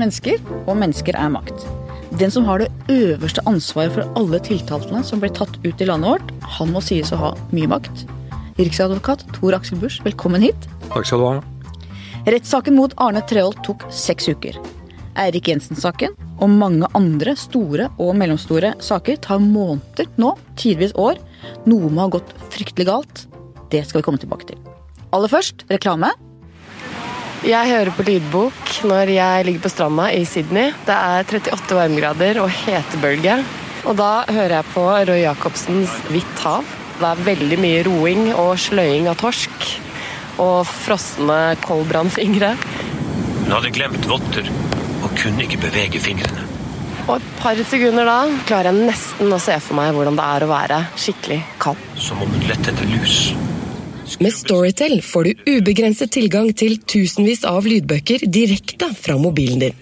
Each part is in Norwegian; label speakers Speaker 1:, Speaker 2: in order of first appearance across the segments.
Speaker 1: er mennesker, og mennesker er makt. Den som har det øverste ansvaret for alle tiltaltene som ble tatt ut i landet vårt, han må sies å ha mye makt. Riksadvokat Tor Aksel Busch, velkommen hit.
Speaker 2: Takk skal du ha.
Speaker 1: Rettssaken mot Arne Treholt tok seks uker. Eirik Jensen-saken og mange andre store og mellomstore saker tar måneder nå, tidvis år. Noe må ha gått fryktelig galt. Det skal vi komme tilbake til. Aller først reklame.
Speaker 3: Jeg hører på lydbok når jeg ligger på stranda i Sydney. Det er 38 varmegrader og hetebølge. Og da hører jeg på Roy Jacobsens Hvitt hav. Det er veldig mye roing og sløying av torsk. Og frosne koldbrannfingre.
Speaker 4: Hun hadde glemt votter og kunne ikke bevege fingrene.
Speaker 3: Og et par sekunder da klarer jeg nesten å se for meg hvordan det er å være skikkelig kald.
Speaker 4: Som om hun lette etter lus.
Speaker 5: Med Storytel får du ubegrenset tilgang til tusenvis av lydbøker direkte fra mobilen din.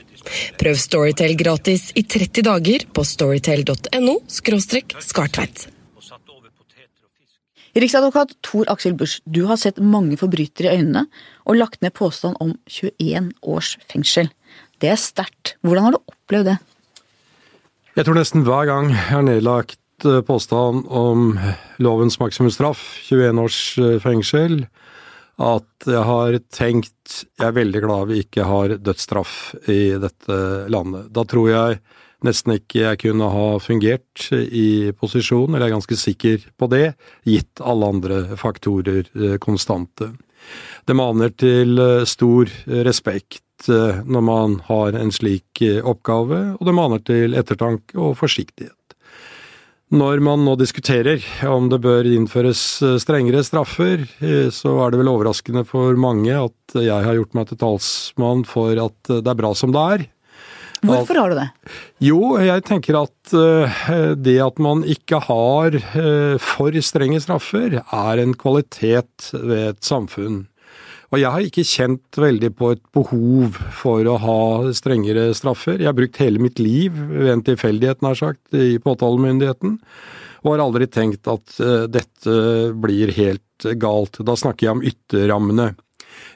Speaker 5: Prøv Storytel gratis i 30 dager på storytel.no skartveit.
Speaker 1: Riksadvokat Tor Aksel Busch, du har sett mange forbrytere i øynene og lagt ned påstand om 21 års fengsel. Det er sterkt. Hvordan har du opplevd det?
Speaker 2: Jeg tror nesten hver gang jeg har nedlagt eh, påstand om lovens maksimumsstraff, 21 års eh, fengsel, at jeg har tenkt jeg er veldig glad vi ikke har dødsstraff i dette landet. Da tror jeg nesten ikke jeg kunne ha fungert i posisjon, eller jeg er ganske sikker på det, gitt alle andre faktorer eh, konstante. Det maner til stor respekt når man har en slik oppgave, og det maner til ettertanke og forsiktighet. Når man nå diskuterer om det bør innføres eh, strengere straffer, så er det vel overraskende for mange at jeg har gjort meg til talsmann for at det er bra som det er.
Speaker 1: Hvorfor har du det?
Speaker 2: Jo, jeg tenker at det at man ikke har for strenge straffer, er en kvalitet ved et samfunn. Og jeg har ikke kjent veldig på et behov for å ha strengere straffer. Jeg har brukt hele mitt liv, ved en tilfeldighet nær sagt, i påtalemyndigheten, og har aldri tenkt at uh, dette blir helt galt. Da snakker jeg om ytterrammene.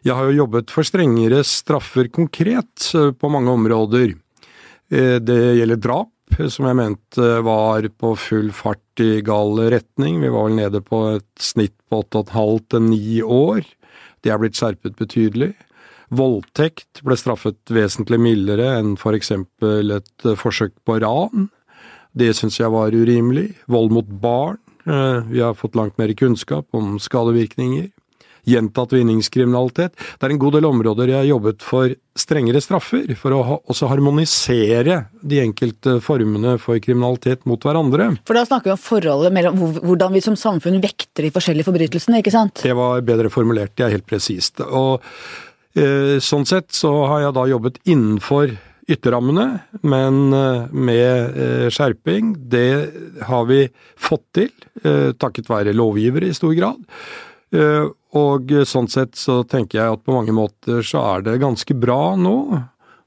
Speaker 2: Jeg har jo jobbet for strengere straffer konkret uh, på mange områder. Uh, det gjelder drap, som jeg mente var på full fart i gal retning. Vi var vel nede på et snitt på åtte og et halvt til ni år. Det er blitt skjerpet betydelig. Voldtekt ble straffet vesentlig mildere enn for eksempel et eh, forsøk på ran. Det syns jeg var urimelig. Vold mot barn. Eh, vi har fått langt mer kunnskap om skadevirkninger. Gjentatt vinningskriminalitet. Det er en god del områder jeg har jobbet for strengere straffer, for å også harmonisere de enkelte formene for kriminalitet mot hverandre.
Speaker 1: For da snakker vi om forholdet mellom hvordan vi som samfunn vekter de forskjellige forbrytelsene, ikke sant?
Speaker 2: Det var bedre formulert, det er helt presist. Og eh, sånn sett så har jeg da jobbet innenfor ytterrammene, men eh, med eh, skjerping. Det har vi fått til, eh, takket være lovgivere i stor grad. Og sånn sett så tenker jeg at på mange måter så er det ganske bra nå.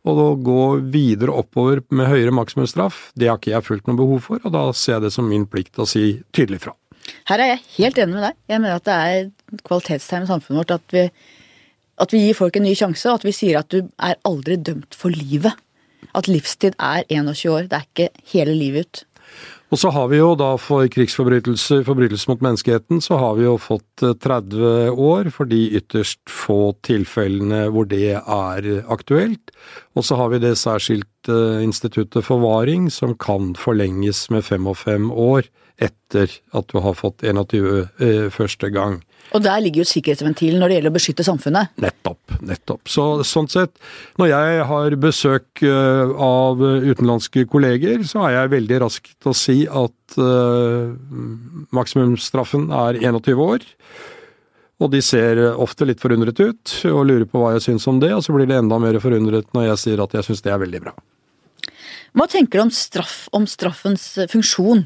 Speaker 2: Å gå videre oppover med høyere maksimumsstraff, det har ikke jeg fulgt noe behov for, og da ser jeg det som min plikt å si tydelig fra.
Speaker 1: Her er jeg helt enig med deg. Jeg mener at det er et kvalitetstegn i samfunnet vårt at vi, at vi gir folk en ny sjanse, og at vi sier at du er aldri dømt for livet. At livstid er 21 år, det er ikke hele livet ut.
Speaker 2: Og så har vi jo da for krigsforbrytelser, forbrytelser mot menneskeheten, så har vi jo fått 30 eh, år for de ytterst få tilfellene hvor det er aktuelt. Og så har vi det særskilte instituttet forvaring som kan forlenges med fem og fem år etter at du har fått 21 eh, første gang.
Speaker 1: Og der ligger jo sikkerhetsventilen når det gjelder å beskytte samfunnet.
Speaker 2: Nettopp. nettopp. Så sånn sett, når jeg har besøk uh, av utenlandske kolleger, så er jeg veldig rask til å si at uh, maksimumsstraffen er 21 år. Og de ser ofte litt forundret ut og lurer på hva jeg syns om det, og så blir det enda mer forundret når jeg sier at jeg syns det er veldig bra.
Speaker 1: Hva tenker du om straff, om straffens funksjon?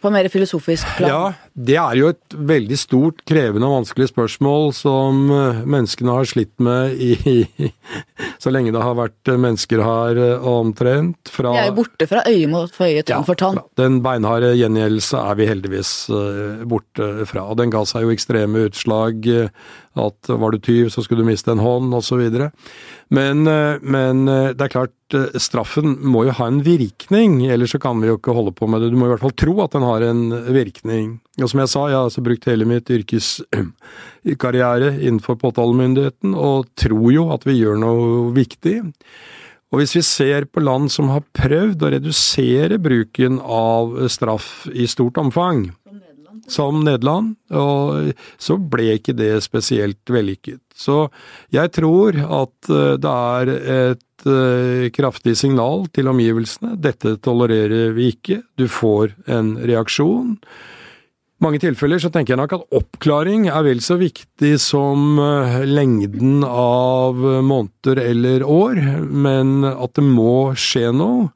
Speaker 1: På mer filosofisk plan?
Speaker 2: Ja, det er jo et veldig stort, krevende og vanskelig spørsmål som eh, menneskene har slitt med i så lenge det har vært mennesker her eh, omtrent.
Speaker 1: Fra, vi er jo borte fra øye mot øye, tann ja, for tann.
Speaker 2: Den beinharde gjengjeldelse er vi heldigvis eh, borte fra. Og den ga seg jo ekstreme utslag At var du tyv, så skulle du miste en hånd, osv. Men, eh, men eh, det er klart, eh, straffen må jo ha en virkning, ellers så kan vi jo ikke holde på med det. Du må i hvert fall tro at den har en virkning. Og som jeg sa, jeg har altså brukt hele mitt yrkeskarriere innenfor påtalemyndigheten, og tror jo at vi gjør noe viktig. Og hvis vi ser på land som har prøvd å redusere bruken av straff i stort omfang, som Nederland, og så ble ikke det spesielt vellykket. Så jeg tror at eh, det er et eh, kraftig signal til omgivelsene. Dette tolererer vi ikke. Du får en reaksjon I mange tilfeller så tenker jeg nok at oppklaring er vel så viktig som eh, lengden av måneder eller år, men at det må skje noe.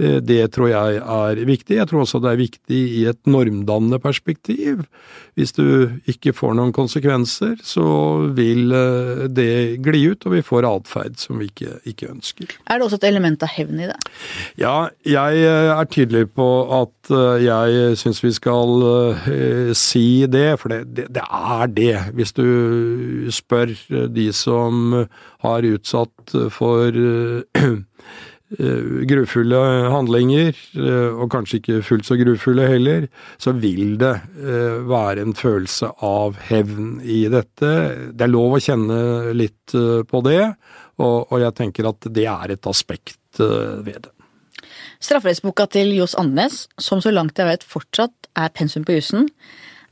Speaker 2: Eh, det tror jeg er viktig. Jeg tror også det er viktig i et normdannende perspektiv. Hvis du ikke får noen konsekvenser, så vil eh, det gli ut, og vi får atferd som vi ikke, ikke, ønsker.
Speaker 1: Er det også et element av hevn i det?
Speaker 2: Ja, jeg eh, er tydelig på at jeg syns vi skal si det, for det, det, det, er det. Hvis du spør de som har utsatt for grufulle handlinger, eh, og kanskje ikke fullt så grufulle heller, så vil det eh, være en følelse av hevn i dette. Det er lov å kjenne litt på det, og, jeg tenker at det er et aspekt ved det.
Speaker 1: Strafferettsboka til Johs Andenes, som så langt jeg vet fortsatt er pensum på jussen,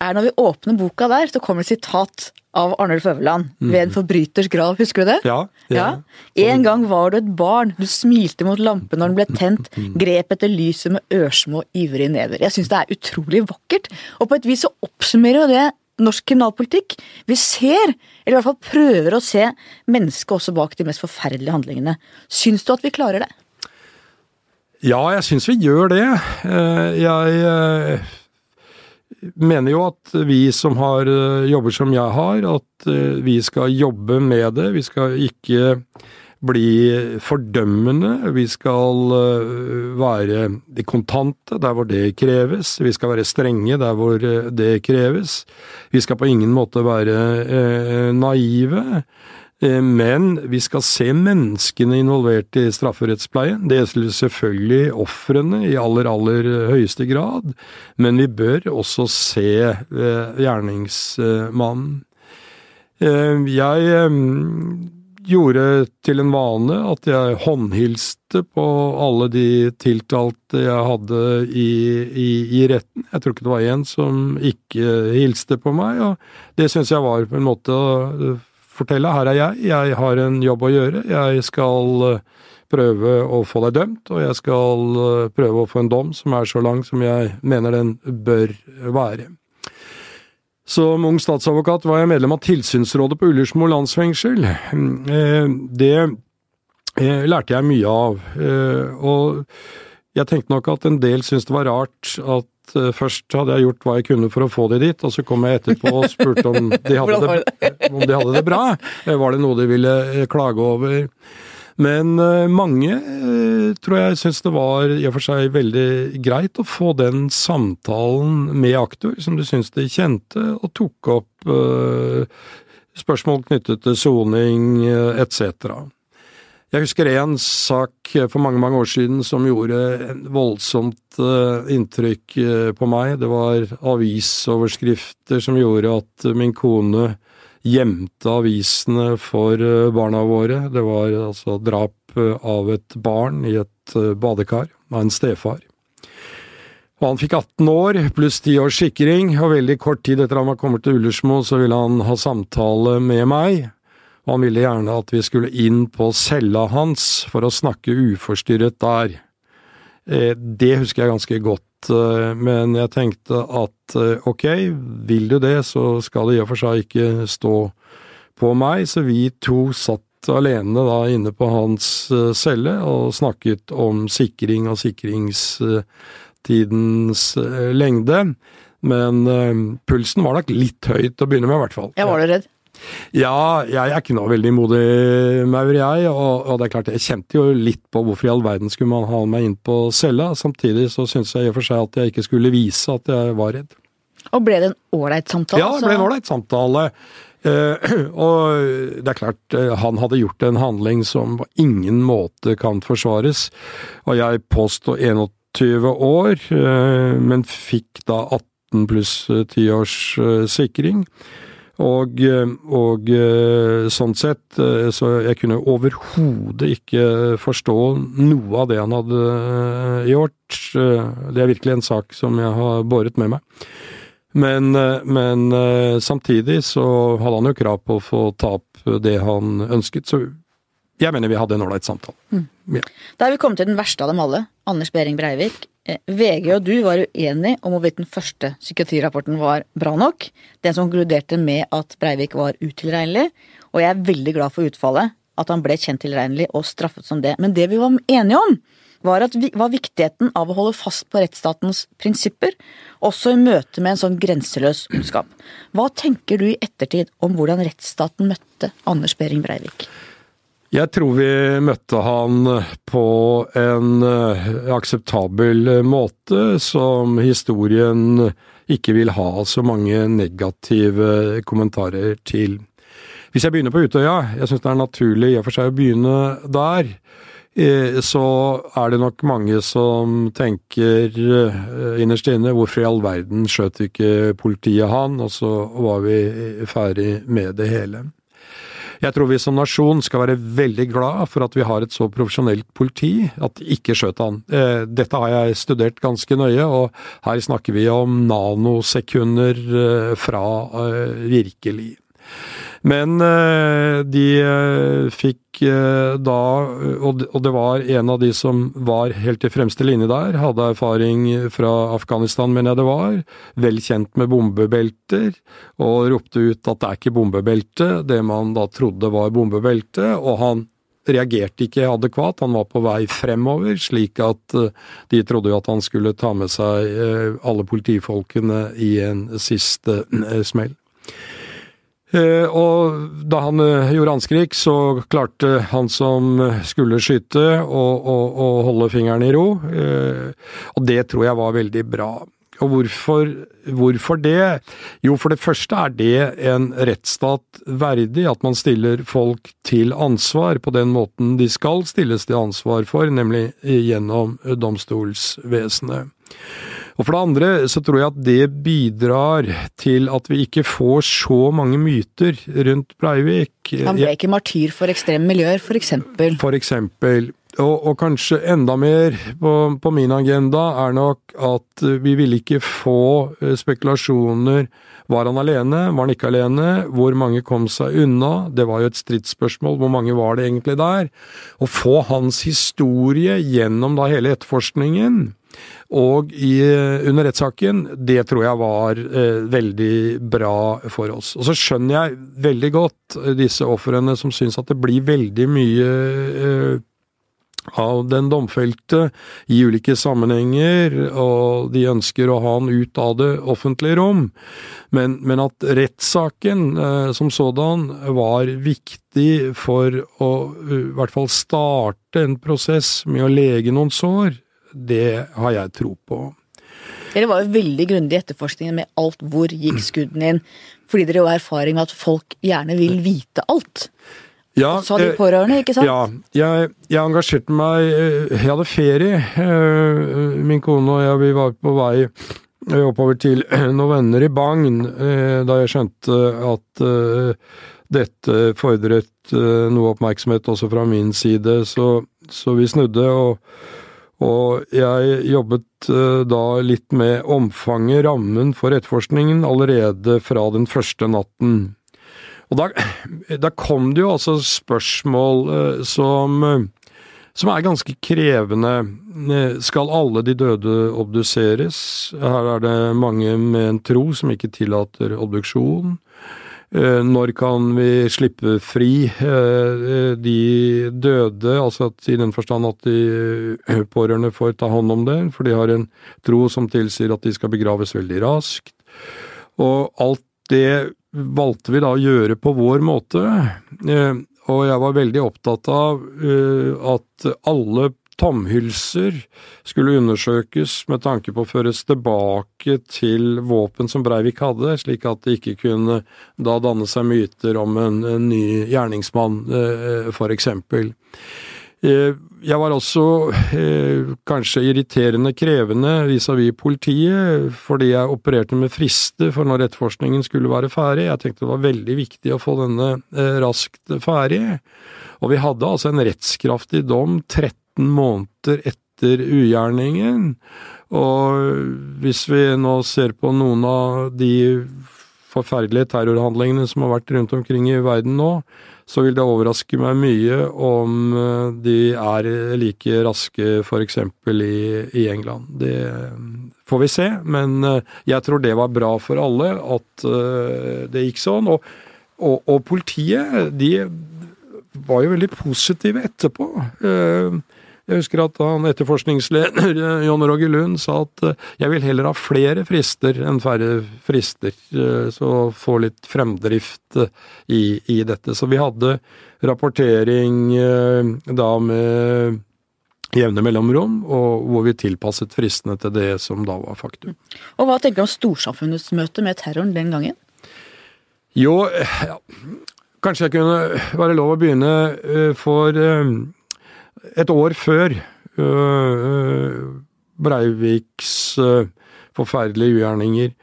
Speaker 1: er når vi åpner boka der, så kommer det sitat av Arnulf Øverland mm. ved en forbryters grav, husker du det?
Speaker 2: Ja, ja.
Speaker 1: ja. En gang var du et barn, du smilte mot lampen når den ble tent, mm. grep etter lyset med ørsmå, ivrige never. Jeg syns det er utrolig vakkert, og på et vis så oppsummerer jo det norsk kriminalpolitikk. Vi ser, eller i hvert fall prøver å se, mennesket også bak de mest forferdelige handlingene. Syns du at vi klarer det?
Speaker 2: Ja, jeg syns vi gjør det. Eh, jeg eh, mener jo at vi som har eh, jobber som jeg har, at eh, vi skal jobbe med det. Vi skal ikke bli fordømmende. Vi skal eh, være de kontante der hvor det kreves. Vi skal være strenge der hvor det kreves. Vi skal på ingen måte være naive. Eh, men vi skal se menneskene involvert i strafferettspleien. Det gjelder selvfølgelig ofrene i aller, aller høyeste grad, men vi bør også se eh, gjerningsmannen. Eh, jeg gjorde til en vane at jeg håndhilste på alle de tiltalte jeg hadde i, i, i retten. Jeg tror ikke det var én som ikke hilste på meg, og det syns jeg var på en måte fortelle her er jeg, jeg har en jobb å gjøre, jeg skal eh, prøve å få deg dømt, og jeg skal eh, prøve å få en dom som er så lang som jeg mener den bør være. Som ung statsadvokat var jeg medlem av tilsynsrådet på Ullersmo landsfengsel. Eh, det lærte jeg mye av, og jeg tenkte nok at en del syntes det var rart at Eh, først hadde jeg gjort hva jeg kunne for å få de dit, og så kom jeg etterpå og spurte om de hadde, det, om de hadde det bra. Eh, var det noe de ville eh, klage over? Men mange tror jeg syns det var i og for seg veldig greit å få den samtalen med aktor som de syns de kjente, og tok opp spørsmål knyttet til soning etc. Jeg husker en sak for mange, mange år siden som gjorde en voldsomt eh, inntrykk eh, på meg. Det var avisoverskrifter som gjorde at min kone gjemte avisene for eh, barna våre. Det var altså drap av et barn i et badekar av en stefar. Og han fikk 18 år pluss 10 års sikring, og veldig kort tid etter han var kommet til Ullersmo, så ville han ha samtale med meg. Han ville gjerne at vi skulle inn på cella hans for å snakke uforstyrret der. Eh, det husker jeg ganske godt, eh, men jeg tenkte at eh, ok, vil du det, så skal det i og for seg ikke stå på meg, så vi to satt alene da inne på hans celle og snakket om sikring og sikringstidens lengde. Men pulsen var nok litt høyt å begynne med, i hvert fall.
Speaker 1: Jeg var du redd?
Speaker 2: Ja, jeg er ikke noe veldig modig maur, jeg. Og, og, det er klart, jeg kjente jo litt på hvorfor i all verden skulle man ha meg inn på cella. Samtidig så syntes jeg i og for seg at jeg ikke skulle vise at jeg var redd.
Speaker 1: Og ble det en ålreit samtale?
Speaker 2: Ja, det ble en ålreit samtale. Eh, og det er klart, eh, han hadde gjort en handling som på ingen måte kan forsvares. Og jeg påstår 21 år, eh, men fikk da 18 pluss 10 års sikring. Og, og, sånn sett, så jeg kunne overhodet ikke forstå noe av det han hadde gjort. Det er virkelig en sak som jeg har båret med meg. Men, eh, men, eh, samtidig så hadde han jo krav på å få ta opp det han ønsket, så jeg mener vi hadde en ålreit samtale. Mm.
Speaker 1: Ja. Da er vi kommet til den verste av dem alle, Anders Behring Breivik. Eh, VG og du var uenige om hvorvidt den første psykiatrirapporten var bra nok. Den som konkluderte med at Breivik var utilregnelig. Og jeg er veldig glad for utfallet, at han ble kjent tilregnelig og straffet som det. Men det vi var enige om, var, at, var viktigheten av å holde fast på rettsstatens prinsipper, også i møte med en sånn grenseløs ondskap. Hva tenker du i ettertid om hvordan rettsstaten møtte Anders Behring Breivik?
Speaker 2: Jeg tror vi møtte han på en eh, akseptabel måte, som historien ikke vil ha så mange negative kommentarer til. Hvis jeg begynner på Utøya, jeg syns det er naturlig i og for seg å begynne der. Eh, så er det nok mange som tenker eh, innerst inne hvorfor i all verden skjøt ikke politiet han, og så var vi ferdig med det hele. Jeg tror vi som nasjon skal være veldig glad for at vi har et så profesjonelt politi at de ikke skjøt han. Eh, dette har jeg studert ganske nøye, og her snakker vi om nanosekunder fra virkelig. Men eh, de eh, fikk eh, da, og det var en av de som var helt i fremste linje der, hadde erfaring fra Afghanistan, mener jeg det var, vel kjent med bombebelter, og ropte ut at det er ikke bombebelte, det man da trodde var bombebelte, og han reagerte ikke adekvat, han var på vei fremover, slik at de trodde jo at han skulle ta med seg alle politifolkene i en siste smell. Eh, og da han eh, gjorde anskrik, så klarte han som skulle skyte å, holde fingeren i ro, eh, og det tror jeg var veldig bra. Og hvorfor, hvorfor, det? Jo, for det første er det en rettsstat verdig, at man stiller folk til ansvar på den måten de skal stilles til ansvar for, nemlig gjennom domstolsvesenet. Og for det andre så tror jeg at det bidrar til at vi ikke får så mange myter rundt Breivik.
Speaker 1: Han ble ikke martyr for ekstreme miljøer, for eksempel?
Speaker 2: For eksempel. Og, og kanskje enda mer på, på, min agenda er nok at vi ville ikke få eh, spekulasjoner. Var han alene? Var han ikke alene? Hvor mange kom seg unna? Det var jo et stridsspørsmål. Hvor mange var det egentlig der? Å få hans historie gjennom da hele etterforskningen og i, under rettssaken, det tror jeg var eh, veldig bra for oss. Og så skjønner jeg veldig godt disse ofrene som syns at det blir veldig mye eh, av den domfelte i ulike sammenhenger, og de ønsker å ha han ut av det offentlige rom. Men, men at rettssaken eh, som sådan var viktig for å i hvert fall starte en prosess med å lege noen sår, det har jeg tro på.
Speaker 1: Dere var jo veldig grundige i etterforskningen med alt hvor gikk skuddene inn. Fordi dere har erfaring med at folk gjerne vil vite alt.
Speaker 2: Ja,
Speaker 1: sa de eh, pårørende, ikke sant?
Speaker 2: Ja, jeg, jeg, engasjerte meg eh, Jeg hadde ferie. Eh, min kone og jeg vi var på vei oppover til noen venner i Bagn da jeg skjønte at dette fordret noe oppmerksomhet også fra min side, så, så vi snudde. og og jeg jobbet eh, da litt med omfanget, rammen for etterforskningen, allerede fra den første natten. Og da, da kom det jo altså spørsmål eh, som, som er ganske krevende. Eh, skal alle de døde obduseres? Her er det mange med en tro som ikke tillater obduksjon. Eh, når kan vi slippe fri eh, de døde, altså i den forstand at de eh, pårørende får ta hånd om det, for de har en tro som tilsier at de skal begraves veldig raskt. Og alt det valgte vi da å gjøre på vår måte, og jeg var veldig opptatt av at alle tomhylser skulle undersøkes med tanke på å føres tilbake til våpen som Breivik hadde, slik at det ikke kunne da danne seg myter om en, en ny gjerningsmann, eh, for eksempel. Eh, jeg var også eh, kanskje irriterende krevende vis-à-vis politiet, fordi jeg opererte med frister for når etterforskningen skulle være ferdig. Jeg tenkte det var veldig viktig å få denne raskt ferdig. Og vi hadde altså en rettskraftig dom 13 måneder etter ugjerningen. Og hvis vi nå ser på noen av de forferdelige terrorhandlingene som har vært rundt omkring i verden nå, så vil det overraske meg mye om eh, de er like raske f.eks. I, i England. Det får vi se, men eh, jeg tror det var bra for alle at eh, det gikk sånn. Og, og, og politiet, de var jo veldig positive etterpå. Jeg husker at han etterforskningsleder John Roger Lund sa at eh, jeg vil heller ha flere frister enn færre frister, eh, så få litt fremdrift eh, i, i dette. Så vi hadde rapportering da med jevne mellomrom, og hvor vi tilpasset fristene til det som da var faktum.
Speaker 1: Og Hva tenker du om storsamfunnets møte med terroren den gangen?
Speaker 2: Jo, ja, kanskje jeg kunne være lov å begynne for et år før uh, Breiviks uh, forferdelige ugjerninger,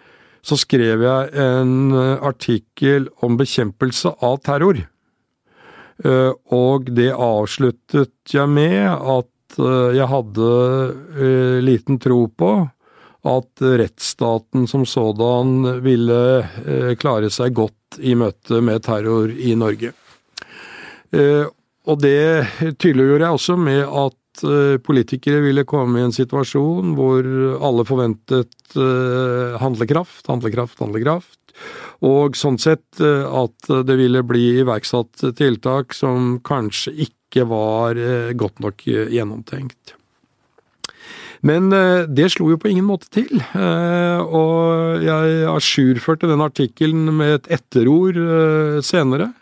Speaker 2: så skrev jeg en artikkel om bekjempelse av terror. Og det avsluttet jeg med at jeg hadde liten tro på at rettsstaten som sådan ville klare seg godt i møte med terror i Norge. Og det tydeliggjorde jeg også med at eh, politikere ville komme i en situasjon hvor alle forventet eh, handlekraft, handlekraft, handlekraft. Og sånn sett eh, at det ville bli iverksatt tiltak som kanskje ikke var godt nok gjennomtenkt. Men det slo jo på ingen måte til, og jeg ajourførte den artikkelen med et etterord senere.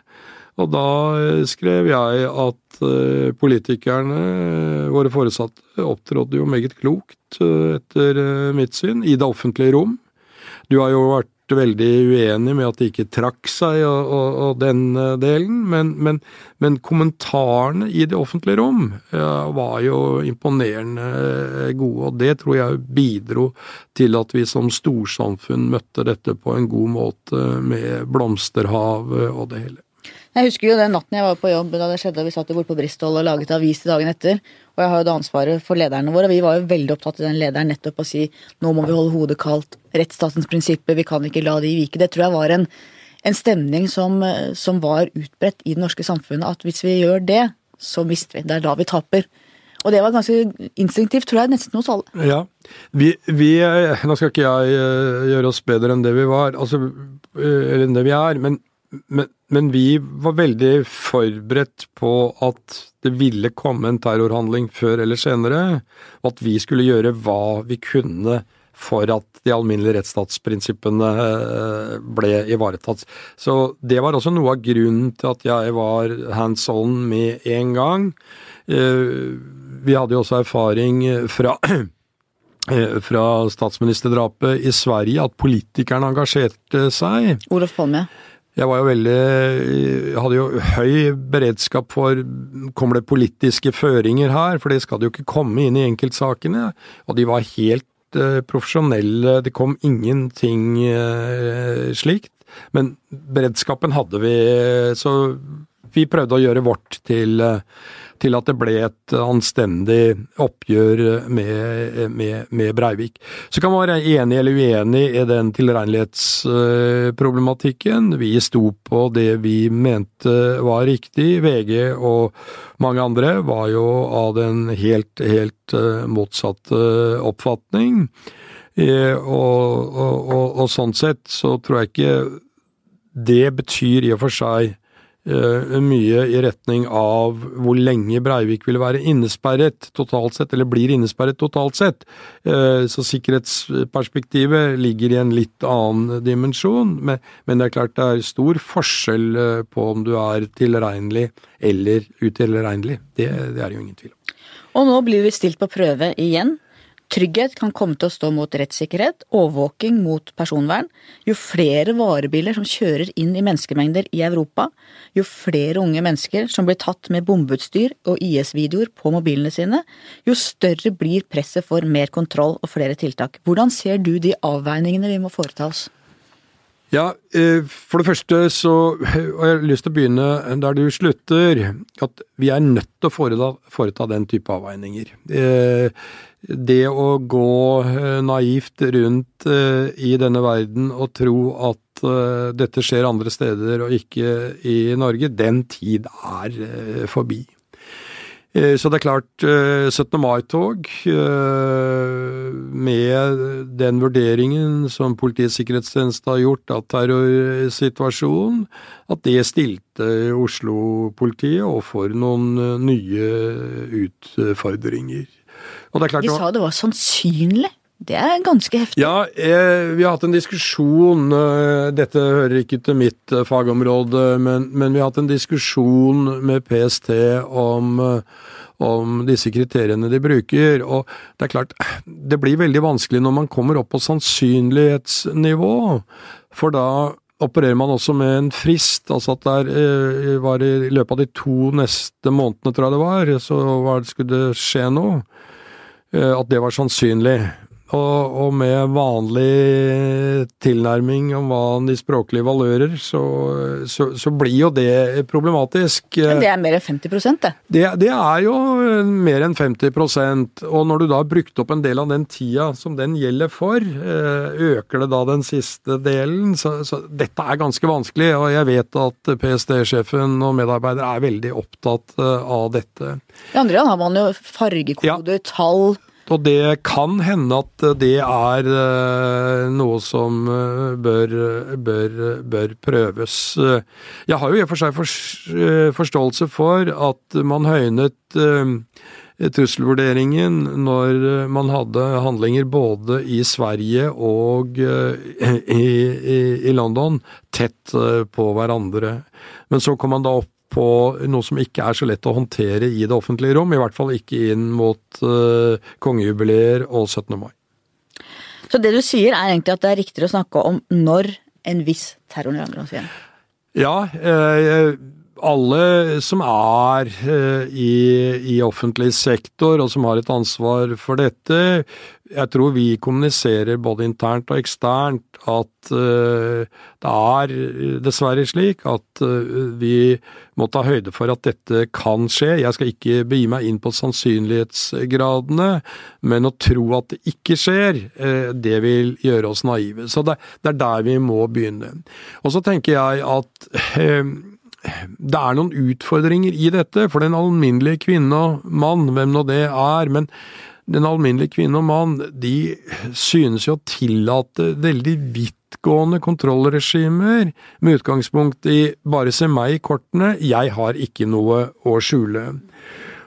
Speaker 2: Og da eh, skrev jeg at eh, politikerne, våre foresatte, opptrådde jo meget klokt, eh, etter mitt syn, i det offentlige rom. Du har jo vært veldig uenig med at de ikke trakk seg og, og, og den delen, men, men, men, kommentarene i det offentlige rom ja, var jo imponerende gode, og det tror jeg bidro til at vi som storsamfunn møtte dette på en god måte med blomsterhavet og det hele.
Speaker 1: Jeg husker jo den natten jeg var på jobb da det skjedde. og Vi satt jo borte på Bristol og laget avis til dagen etter. Og jeg har jo da ansvaret for lederne våre, og vi var jo veldig opptatt av den lederen nettopp å si nå må vi holde hodet kaldt, rettsstatens prinsipper, vi kan ikke la de vike. Det tror jeg var en, en stemning som, som, var utbredt i det norske samfunnet, at hvis vi gjør det, så mister vi. Det er da vi taper. Og det var ganske instinktivt, tror jeg, nesten hos alle.
Speaker 2: Ja. Vi, vi, Nå skal ikke jeg eh, gjøre oss bedre enn det vi var, altså, eh, eller enn det vi er, men men, men, vi var veldig forberedt på at det ville komme en terrorhandling før eller senere, og at vi skulle gjøre hva vi kunne for at de alminnelige rettsstatsprinsippene eh, ble ivaretatt. Så det var også noe av grunnen til at jeg var hands on med en gang. Eh, vi hadde jo også erfaring fra eh, fra statsministerdrapet i Sverige, at politikerne engasjerte seg.
Speaker 1: Olof Palme.
Speaker 2: Jeg var jo veldig jeg hadde jo høy beredskap for kommer det politiske føringer her, for det skal det jo ikke komme inn i enkeltsakene. Og de var helt uh, profesjonelle, det kom ingenting uh, slikt. Men beredskapen hadde vi, så vi prøvde å gjøre vårt til til at det ble et anstendig oppgjør med, med, med Breivik. Så kan man være enig eller uenig i den tilregnelighetsproblematikken. Vi sto på det vi mente var riktig. VG og mange andre var jo av den helt, helt eh, motsatte oppfatning. Eh, og, og, og, og sånn sett så tror jeg ikke det betyr i og for seg mye i retning av hvor lenge Breivik ville være innesperret totalt sett, eller blir innesperret totalt sett. Eh, så sikkerhetsperspektivet ligger i en litt annen dimensjon, men, det er klart det er stor forskjell eh, på om du er tilregnelig eller utilregnelig. Det, det er jo ingen tvil om.
Speaker 1: Og nå blir vi stilt på prøve igjen. Trygghet kan komme til å stå mot rettssikkerhet, overvåking mot personvern. Jo flere varebiler som kjører inn i menneskemengder i Europa, jo flere unge mennesker som blir tatt med bombeutstyr og IS-videoer på mobilene sine, jo større blir presset for mer kontroll og flere tiltak. Hvordan ser du de avveiningene vi må foreta oss?
Speaker 2: Ja, eh, for det første så har jeg lyst til å begynne der du slutter. At vi er nødt til å foreta, foreta den type avveininger. Eh, det å gå eh, naivt rundt i denne verden og tro at dette skjer andre steder og ikke i Norge, den tid er forbi. Eh, så det er klart, 17. Eh, mai-tog, eh, med den vurderingen som Politiets sikkerhetstjeneste har gjort av terrorsituasjonen, at det stilte Oslo-politiet overfor noen nye utfordringer.
Speaker 1: Klart, De sa det var sannsynlig? Det er ganske heftig.
Speaker 2: Ja, eh, vi har hatt en diskusjon eh, Dette hører ikke til mitt eh, fagområde, men, men, vi har hatt en diskusjon med PST om, eh, om disse kriteriene de bruker. Og det er klart, det blir veldig vanskelig når man kommer opp på sannsynlighetsnivå, for da opererer man også med en frist, altså at det var i løpet av de to neste månedene, tror jeg det var, så var, skulle det skje noe. At det var sannsynlig. Og, og, med vanlig tilnærming om hva de språklige valører, så, så, så, blir jo det problematisk.
Speaker 1: Men det er mer enn 50 det?
Speaker 2: det? Det er jo mer enn 50% og når du da har brukt opp en del av den tida som den gjelder for, eh, øker det da den siste delen? Så, så dette er ganske vanskelig, og jeg vet at PST-sjefen og medarbeidere er veldig opptatt eh, av dette.
Speaker 1: I andre land har man jo fargekoder, ja. tall
Speaker 2: og det kan hende at det er eh, noe som eh, bør, bør, bør prøves. Jeg har jo i og for seg forståelse for at man høynet eh, trusselvurderingen når man hadde handlinger både i Sverige og i, i, i London tett på hverandre. Men så kom man da opp på noe som ikke er så lett å håndtere i det offentlige rom, i hvert fall ikke inn mot uh, kongejubileer og 17. mai.
Speaker 1: Så det du sier er egentlig at det er riktigere å snakke om når en viss terror rammer oss igjen?
Speaker 2: Ja, eh, alle som er eh, i, i, offentlig sektor og som har et ansvar for dette, jeg tror vi kommuniserer både internt og eksternt at uh, det er dessverre slik at uh, vi må ta høyde for at dette kan skje. Jeg skal ikke begi meg inn på sannsynlighetsgradene, men å tro at det ikke skjer, uh, det vil gjøre oss naive. Så det, er der vi må begynne. Og så tenker jeg at det er noen utfordringer i dette for den alminnelige kvinne og mann, hvem nå det er. men den alminnelige kvinne og mann, de synes jo å tillate veldig vidtgående kontrollregimer med utgangspunkt i bare se meg i kortene, jeg har ikke noe å skjule.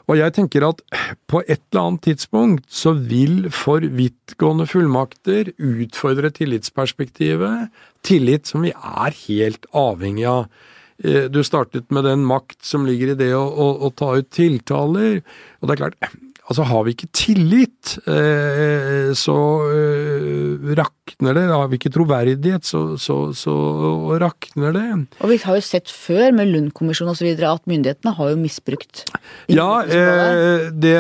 Speaker 2: Og jeg tenker at på et eller annet tidspunkt så vil for vidtgående fullmakter utfordre tillitsperspektivet, tillit som vi er helt avhengig av. Eh, du startet med den makt som ligger i det å, å, å ta ut tiltaler. Og det er klart, Altså, har vi ikke tillit, eh, så eh, rakner det. Har vi ikke troverdighet, så, så, så, rakner det.
Speaker 1: Og vi har jo sett før med Lund-kommisjonen osv. at myndighetene har jo misbrukt
Speaker 2: Ja, eh, det,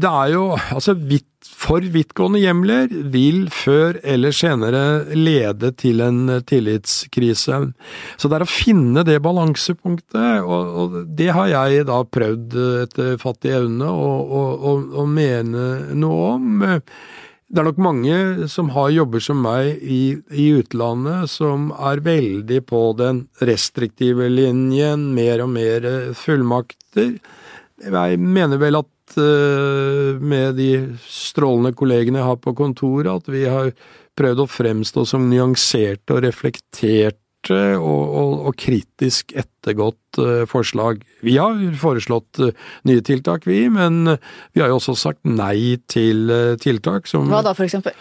Speaker 2: det, er jo Altså, vidt for vidtgående hjemler vil før eller senere lede til en tillitskrise. Så det er å finne det balansepunktet, og, og det har jeg da prøvd etter fattig evne å mene noe om. Det er nok mange som har jobber som meg i, i, utlandet, som er veldig på den restriktive linjen, mer og mer fullmakter. Jeg mener vel at Eh, med de strålende kollegene jeg har på kontoret, at vi har prøvd å fremstå som nyanserte og reflekterte og, og, og kritisk ettergått uh, forslag. Vi har foreslått uh, nye tiltak, vi, men vi har jo også sagt nei til tiltak som
Speaker 1: Hva da, for eksempel?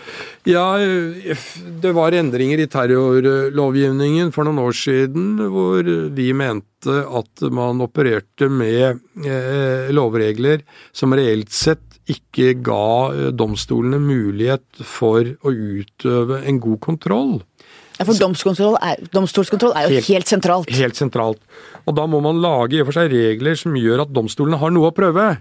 Speaker 2: Ja, det var endringer i terrorlovgivningen for noen år siden hvor vi mente at man opererte med lovregler som reelt sett ikke ga domstolene mulighet for å utøve en god kontroll.
Speaker 1: Ja, For domstolskontroll er, domstolskontroll er jo helt, helt, sentralt.
Speaker 2: Helt sentralt. Og da må man lage i og for seg regler som gjør at domstolene har noe å prøve.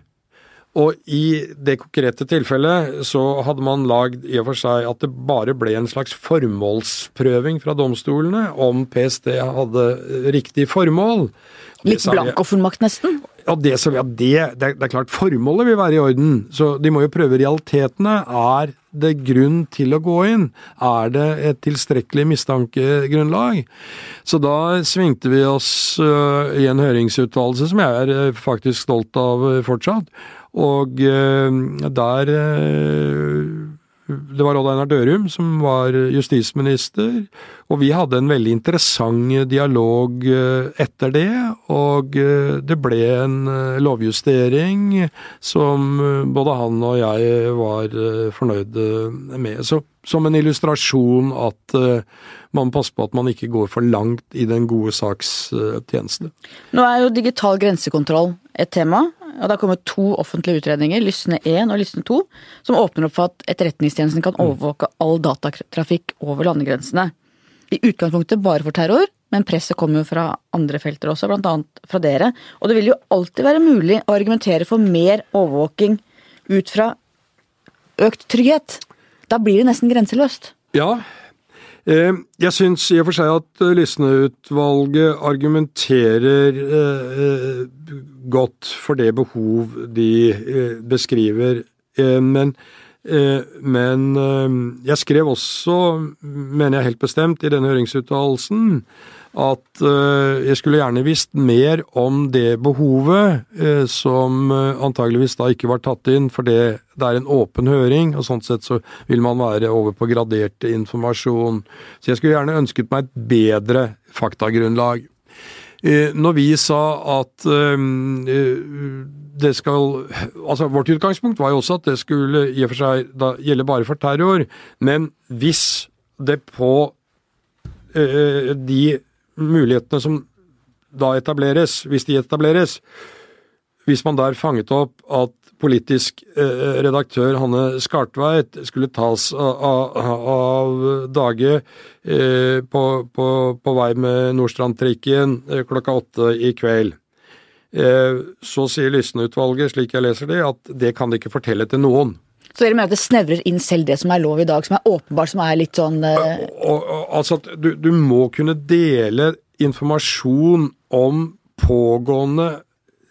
Speaker 2: Og i det konkrete tilfellet så hadde man lagd i og for seg at det bare ble en slags formålsprøving fra domstolene om PST hadde riktig formål.
Speaker 1: Litt blankofullmakt, nesten?
Speaker 2: Ja, det, det, det, det, er klart formålet vil være i orden, så de må jo prøve realitetene. Er det grunn til å gå inn? Er det et tilstrekkelig mistankegrunnlag? Så da svingte vi oss uh, i en høringsuttalelse som jeg er uh, faktisk stolt av uh, fortsatt, og der det var Odd Einar Dørum som var justisminister, og vi hadde en veldig interessant dialog eh, etter det. Og eh, det ble en eh, lovjustering som både han og jeg var fornøyde med. Så som en illustrasjon at man passer på at man ikke går for langt i den gode saks tjeneste.
Speaker 1: Nå er jo digital grensekontroll et tema. Og det har kommet to offentlige utredninger, Lysne 1 og Lysne 2, som åpner opp for at Etterretningstjenesten kan mm. overvåke all datatrafikk over landegrensene. I utgangspunktet bare for terror, men presset kommer jo fra andre felter også, bl.a. fra dere. Og det vil jo alltid være mulig å argumentere for mer overvåking ut fra økt trygghet. Da blir det nesten grenseløst.
Speaker 2: Ja, Eh, jeg syns i og for seg at eh, Lysne-utvalget argumenterer eh, godt for det behov de beskriver, men men jeg skrev også, mener jeg helt bestemt, i denne høringsuttalelsen at eh, jeg skulle gjerne visst mer om det behovet, eh, som eh, antageligvis da ikke var tatt inn, for det, det er en åpen høring, og sånn sett så vil man være over på gradert informasjon. Så jeg skulle gjerne ønsket meg et bedre faktagrunnlag. Når vi sa at det skal Altså, vårt utgangspunkt var jo også at det skulle i og for seg da gjelde bare for terror, men hvis det på de mulighetene som da etableres, hvis de etableres, hvis man der fanget opp at politisk eh, redaktør Hanne Skartveit skulle tas av, av dage eh, på, på, på, vei med Nordstrand-trikken eh, klokka åtte i kveld. Så sier Lysne-utvalget, slik jeg leser det, at det kan de ikke fortelle til noen.
Speaker 1: Så dere mener at det snevrer inn selv det som er lov i dag, som er åpenbart, som er litt sånn uh...
Speaker 2: Altså at du, du må kunne dele informasjon om pågående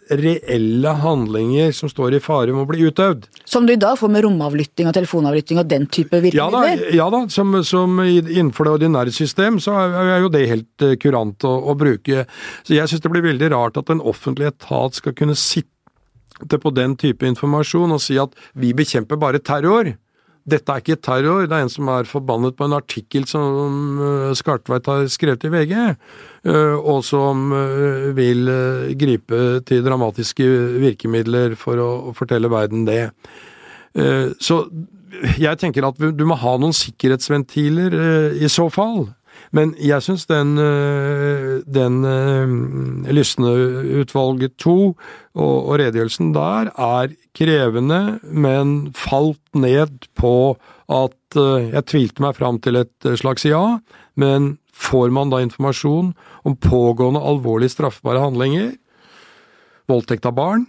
Speaker 2: reelle handlinger som står i fare med å bli utøvd.
Speaker 1: Som du i dag får med romavlytting og telefonavlytting og den type virkemidler?
Speaker 2: Ja da, ja da som, som, innenfor det ordinære system så er, jo det helt uh, kurant å, å, bruke. Så jeg syns det blir veldig rart at en offentlig etat skal kunne sitte på den type informasjon og si at vi bekjemper bare terror. Dette er ikke terror, det er en som er forbannet på en artikkel som uh, Skartveit har skrevet i VG, uh, og som uh, vil gripe til dramatiske virkemidler for å fortelle verden det. Så jeg tenker at du må ha noen sikkerhetsventiler i så fall. Men jeg syns den, eh, den uh, Lysne-utvalget 2 og, og, redegjørelsen der er krevende, men falt ned på at uh, jeg tvilte meg fram til et slags ja, men får man da informasjon om pågående alvorlig straffbare handlinger, voldtekt av barn,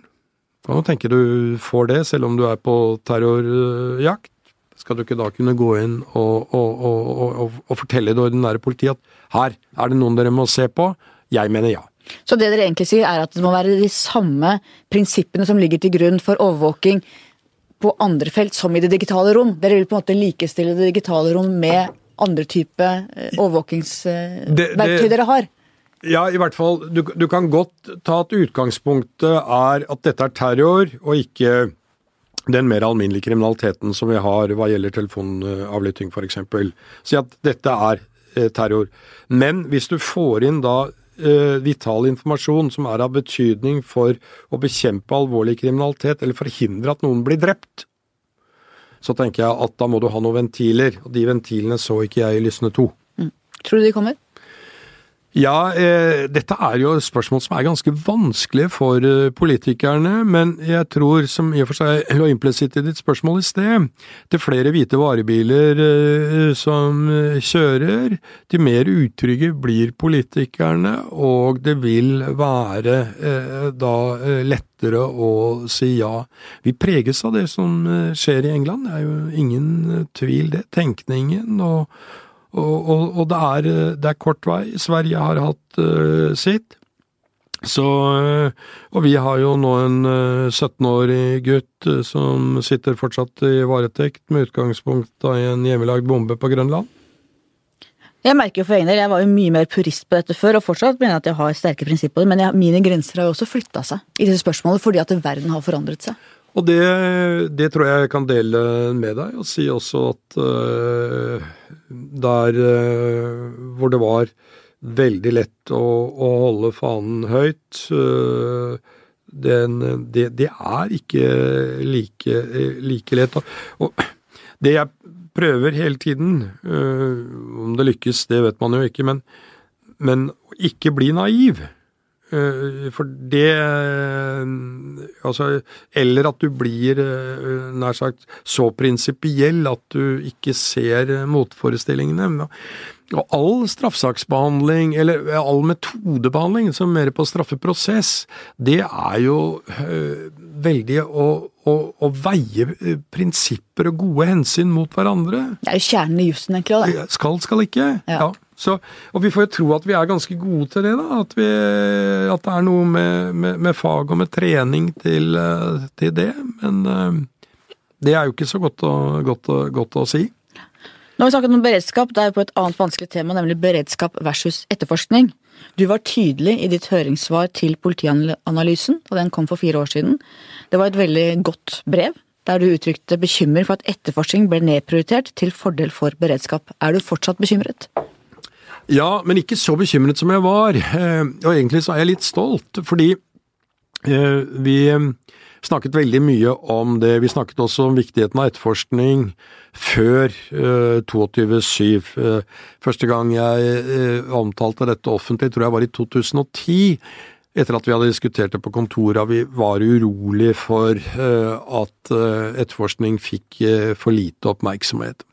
Speaker 2: kan du tenke du får det selv om du er på terrorjakt, skal du ikke da kunne gå inn og, og, og, og fortelle det ordinære politiet at her er det noen dere må se på? Jeg mener ja.
Speaker 1: Så det dere egentlig sier er at det må være de samme prinsippene som ligger til grunn for overvåking på andre felt som i det digitale rom? Dere vil på en måte likestille det digitale rom med andre type eh, overvåkingsverktøy dere har?
Speaker 2: Ja, i hvert fall. Du, du kan godt ta at utgangspunktet er at dette er terror, og ikke den mer alminnelige kriminaliteten som vi har hva gjelder telefonavlytting f.eks. Si at dette er eh, terror. Men hvis du får inn da eh, vital informasjon som er av betydning for å bekjempe alvorlig kriminalitet, eller forhindre at noen blir drept, så tenker jeg at da må du ha noen ventiler. Og de ventilene så ikke jeg i Lysne 2.
Speaker 1: Tror du de kommer?
Speaker 2: Ja, eh, dette er jo spørsmål som er ganske vanskelige for eh, politikerne, men jeg tror, som i og for seg lå implisitt i ditt spørsmål i sted, til flere hvite varebiler eh, som eh, kjører, til mer utrygge blir politikerne, og det vil være eh, da eh, lettere å si ja. Vi preges av det som skjer i England, det er jo ingen tvil det. Tenkningen og og, og, og det, er, det, er, kort vei. Sverige har hatt uh, sitt. Så, uh, og vi har jo nå en uh, 17-årig gutt som sitter fortsatt i varetekt med utgangspunkt av en hjemmelagd bombe på Grønland.
Speaker 1: Jeg merker jo for egen del, jeg var jo mye mer purist på dette før, og fortsatt mener jeg at jeg har sterke prinsipper, men jeg, mine grenser har jo også flytta seg i disse spørsmålene fordi at verden har forandret seg.
Speaker 2: Og det, det, tror jeg jeg kan dele med deg, og si også at uh, der uh, hvor det var veldig lett å, å holde fanen høyt uh, den, det, det, er ikke like, like lett. Og det jeg prøver hele tiden, om det lykkes, det vet man jo ikke, men, men ikke bli naiv. Eh, for det eh, Altså Eller at du blir eh, nær sagt så prinsipiell at du ikke ser motforestillingene. Og all straffesaksbehandling, eller all metodebehandling, som mer på straffeprosess, det er jo veldig å, å, å, veie prinsipper og gode hensyn mot hverandre.
Speaker 1: Det er jo kjernen i jussen, egentlig.
Speaker 2: Det. Skal, skal ikke. Ja. ja. Så, og vi får jo tro at vi er ganske gode til det, da. At, vi, at det er noe med, med, med, fag og med trening til, eh, til det. Men uh, det er jo ikke så godt, å, godt, godt å si.
Speaker 1: Nå har vi snakket om beredskap, det er jo på et annet vanskelig tema, nemlig beredskap versus etterforskning. Du var tydelig i ditt høringssvar til Politianalysen, og den kom for fire år siden. Det var et veldig godt brev, der du uttrykte bekymring for at etterforskning ble nedprioritert til fordel for beredskap. Er du fortsatt bekymret?
Speaker 2: Ja, men ikke så bekymret som jeg var. Eh, og egentlig så er jeg litt stolt, fordi eh, vi eh, snakket veldig mye om det. Vi snakket også om viktigheten av etterforskning før 22.7. Første gang jeg omtalte dette offentlig, tror jeg var i 2010 etter at vi hadde diskutert det på kontoret, vi var urolig for at etterforskning fikk for lite oppmerksomhet.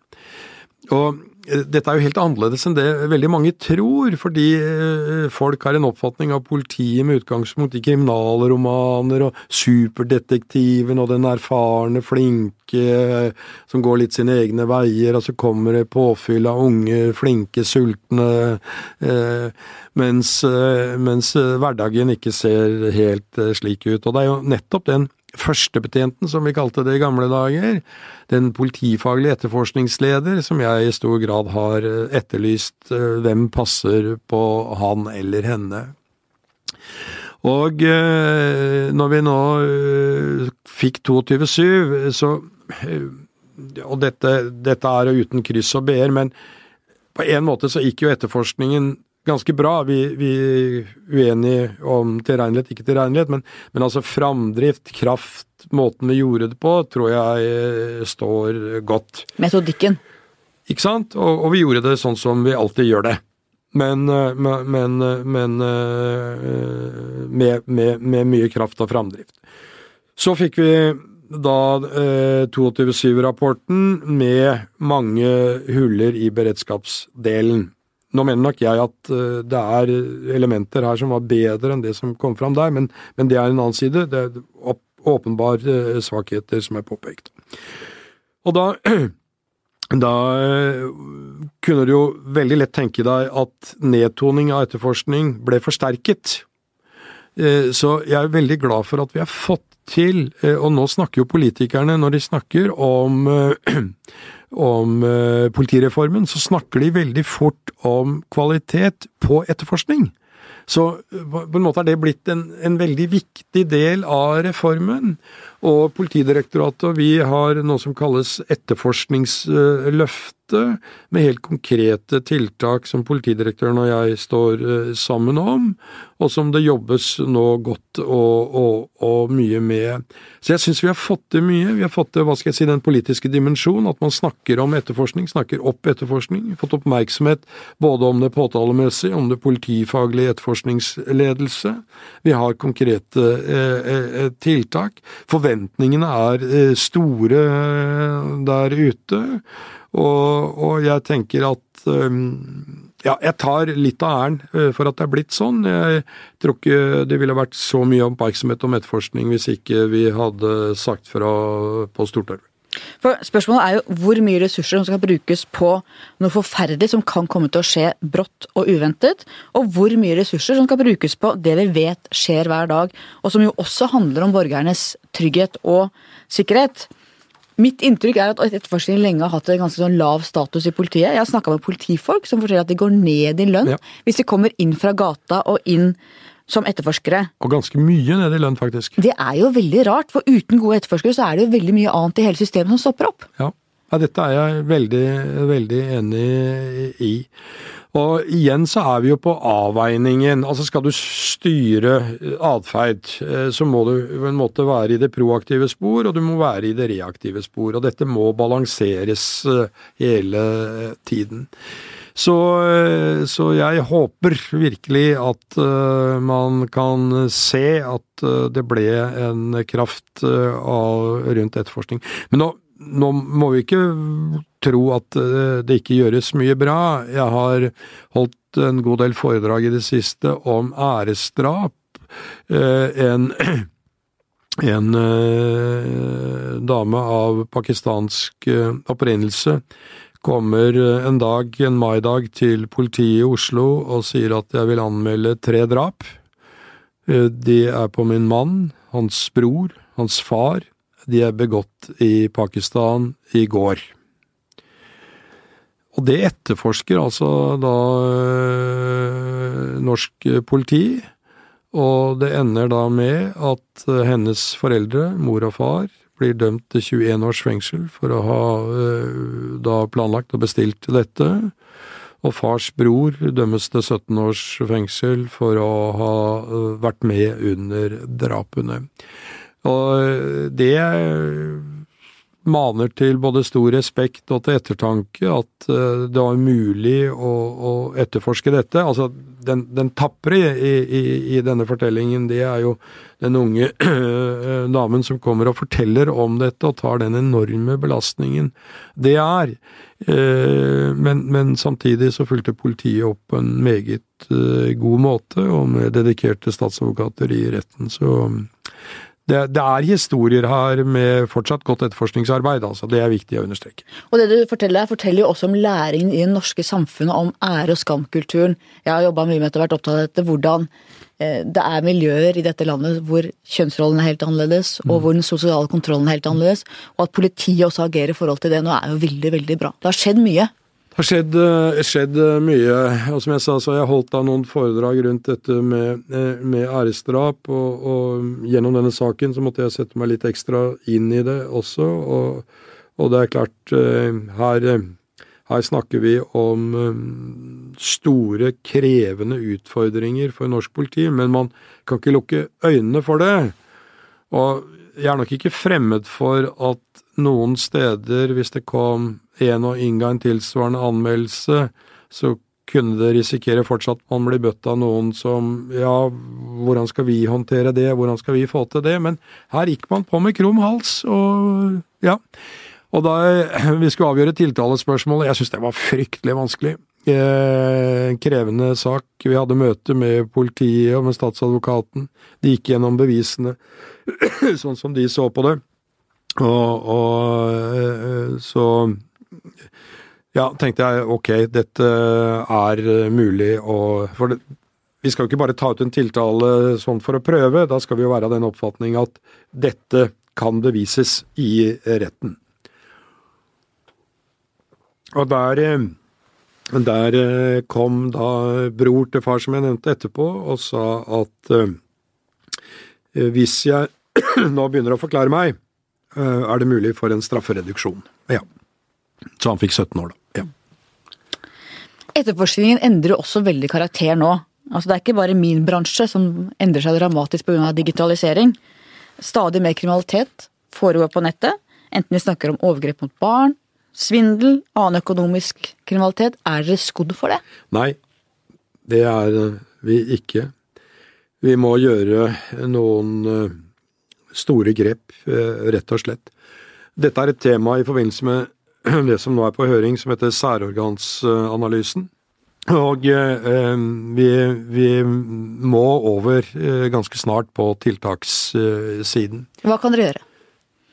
Speaker 2: Og dette er jo helt annerledes enn det veldig mange tror, fordi eh, folk har en oppfatning av politiet med utgangspunkt i kriminalromaner og superdetektiven og den erfarne, flinke eh, som går litt sine egne veier, og så kommer det påfyll av unge, flinke, sultne, eh, mens, mens hverdagen ikke ser helt slik ut. Og det er jo nettopp den førstebetjenten, som vi kalte det i gamle dager, den politifaglige etterforskningsleder, som jeg i stor grad har eh, etterlyst eh, hvem passer på han eller henne. Og eh, når vi nå fikk 22.7, så Og dette, dette er uten kryss og b-er, men på en måte så gikk jo etterforskningen ganske bra. Vi, vi er uenige om tilregnelighet, ikke tilregnelighet, men, men altså framdrift, kraft, måten vi gjorde det på, tror jeg eh, står godt.
Speaker 1: Metodikken.
Speaker 2: Ikke sant? Og, og vi gjorde det sånn som vi alltid gjør det. Men, eh, men, men eh, med, med, med, mye kraft og framdrift. Så fikk vi da eh, 22.7-rapporten med mange huller i beredskapsdelen. Nå mener nok jeg at uh, det er elementer her som var bedre enn det som kom fram der, men, men det er en annen side. Det er åpenbare uh, svakheter som er påpekt. Og da, da uh, kunne du jo veldig lett tenke deg at nedtoning av etterforskning ble forsterket. Så jeg er veldig glad for at vi har fått til, og nå snakker jo politikerne når de snakker om om uh, politireformen, så snakker de veldig fort om kvalitet på etterforskning. Så eh, på en måte er det blitt en, en, veldig viktig del av reformen. Og Politidirektoratet og vi har noe som kalles etterforskningsløftet, ute med helt konkrete tiltak som politidirektøren og jeg står eh, sammen om, og som det jobbes nå godt og, og, og mye med. Så jeg syns vi har fått til mye. Vi har fått til hva skal jeg si, den politiske dimensjon, at man snakker om etterforskning, snakker opp etterforskning. Fått oppmerksomhet både om det påtalemessige, om det politifaglige etterforskningsledelse. Vi har konkrete eh, eh, tiltak. Forventningene er eh, store der ute, og, og jeg tenker at ja, jeg tar litt av æren for at det er blitt sånn. Jeg tror ikke det ville vært så mye oppmerksomhet om etterforskning hvis ikke vi hadde sagt fra på Stortorget.
Speaker 1: For Spørsmålet er jo hvor mye ressurser som skal brukes på noe forferdelig som kan komme til å skje brått og uventet, og hvor mye ressurser som skal brukes på det vi vet skjer hver dag, og som jo også handler om borgernes trygghet og sikkerhet. Mitt inntrykk er at etterforskningen lenge har hatt en ganske sånn lav status i politiet. Jeg har snakka med politifolk som forteller at de går ned i lønn ja. hvis de kommer inn fra gata og inn som etterforskere.
Speaker 2: Og ganske mye ned i lønn, faktisk.
Speaker 1: Det er jo veldig rart, for uten gode etterforskere så er det jo veldig mye annet i hele systemet som stopper opp.
Speaker 2: Ja, ja dette er jeg veldig, veldig enig i. Og igjen så er vi jo på avveiningen. Altså skal du styre atferd, eh, så må du på en måte være i det proaktive spor, og du må være i det reaktive spor. Og dette må balanseres eh, hele tiden. Så, eh, så, jeg håper virkelig at uh, man kan se at uh, det ble en kraft uh, av, rundt etterforskning. Men nå, nå, må vi ikke tro at det ikke gjøres mye bra. Jeg har holdt en god del foredrag i det siste om æresdrap. En en dame av pakistansk opprinnelse kommer eh, en dag, en maidag, til politiet i Oslo og sier at jeg vil anmelde tre drap. Eh, de er på min mann, hans bror, hans far. De er begått i Pakistan i går. Og det etterforsker altså da øh, norsk politi, og det ender da med at hennes foreldre, mor og far, blir dømt til 21 års fengsel for å ha eh, da planlagt og bestilt dette. Og fars bror dømmes til 17 års fengsel for å ha vært med under drapene. Og det det maner til både stor respekt og til ettertanke at det var mulig å, å etterforske dette. Altså, den, den tapre i, i, i, denne fortellingen, det er jo den unge eh, damen som kommer og forteller om dette, og tar den enorme belastningen det er. Eh, men, men samtidig så fulgte politiet opp på en meget eh, god måte, og med dedikerte statsadvokater i retten. Så det, det, er historier her med fortsatt godt etterforskningsarbeid, altså. Det er viktig å understreke.
Speaker 1: Og det du forteller her, forteller jo også om læringen i det norske samfunnet, om ære- og skamkulturen. Jeg har jobba mye med dette, vært opptatt av dette. Hvordan Eh, det er miljøer i dette landet hvor kjønnsrollen er helt annerledes, og mm. hvor den sosiale kontrollen er helt annerledes. Og at politiet også agerer i forhold til det nå, er jo veldig, veldig bra. Det har skjedd mye.
Speaker 2: Det har skjedd, eh, skjedd eh, mye. Og som jeg sa, så har jeg holdt da noen foredrag rundt dette med, med æresdrap. Og, og, gjennom denne saken så måtte jeg sette meg litt ekstra inn i det også. Og, og det er klart, her her snakker vi om store, krevende utfordringer for norsk politi, men man kan ikke lukke øynene for det. Og jeg er nok ikke fremmed for at noen steder, hvis det kom en og innga en tilsvarende anmeldelse, så kunne det risikere fortsatt man blir bøtt av noen som ja, hvordan skal vi håndtere det, hvordan skal vi få til det? Men her gikk man på med krum hals, og ja. Og da vi skulle avgjøre tiltalespørsmålet, jeg syns det var fryktelig vanskelig. Eh, krevende sak. Vi hadde møte med politiet og med statsadvokaten. De gikk gjennom bevisene sånn som de så på det. Og, og eh, så ja, tenkte jeg ok, dette er mulig å For det, vi skal jo ikke bare ta ut en tiltale sånn for å prøve, da skal vi jo være av den oppfatning at dette kan bevises i retten. Og der, eh, der eh, kom da bror til far, som jeg nevnte etterpå, og sa at uh, hvis jeg nå begynner å forklare meg, er det mulig for en straffereduksjon. Ja. Så han fikk 17 år, da.
Speaker 1: Etterforskningen endrer også veldig karakter nå. Altså Det er ikke bare min bransje som endrer seg dramatisk pga. digitalisering. Stadig mer kriminalitet foregår på nettet, enten vi snakker om overgrep mot barn, svindel, annen økonomisk kriminalitet. Er dere skodd for det?
Speaker 2: Nei, det er vi ikke. Vi må gjøre noen eh, store grep, eh, rett og slett. Dette er et tema i forbindelse med det som nå er på høring, som heter særorgansanalysen. Og eh, vi, vi, må over eh, ganske snart på tiltakssiden.
Speaker 1: Hva kan dere gjøre?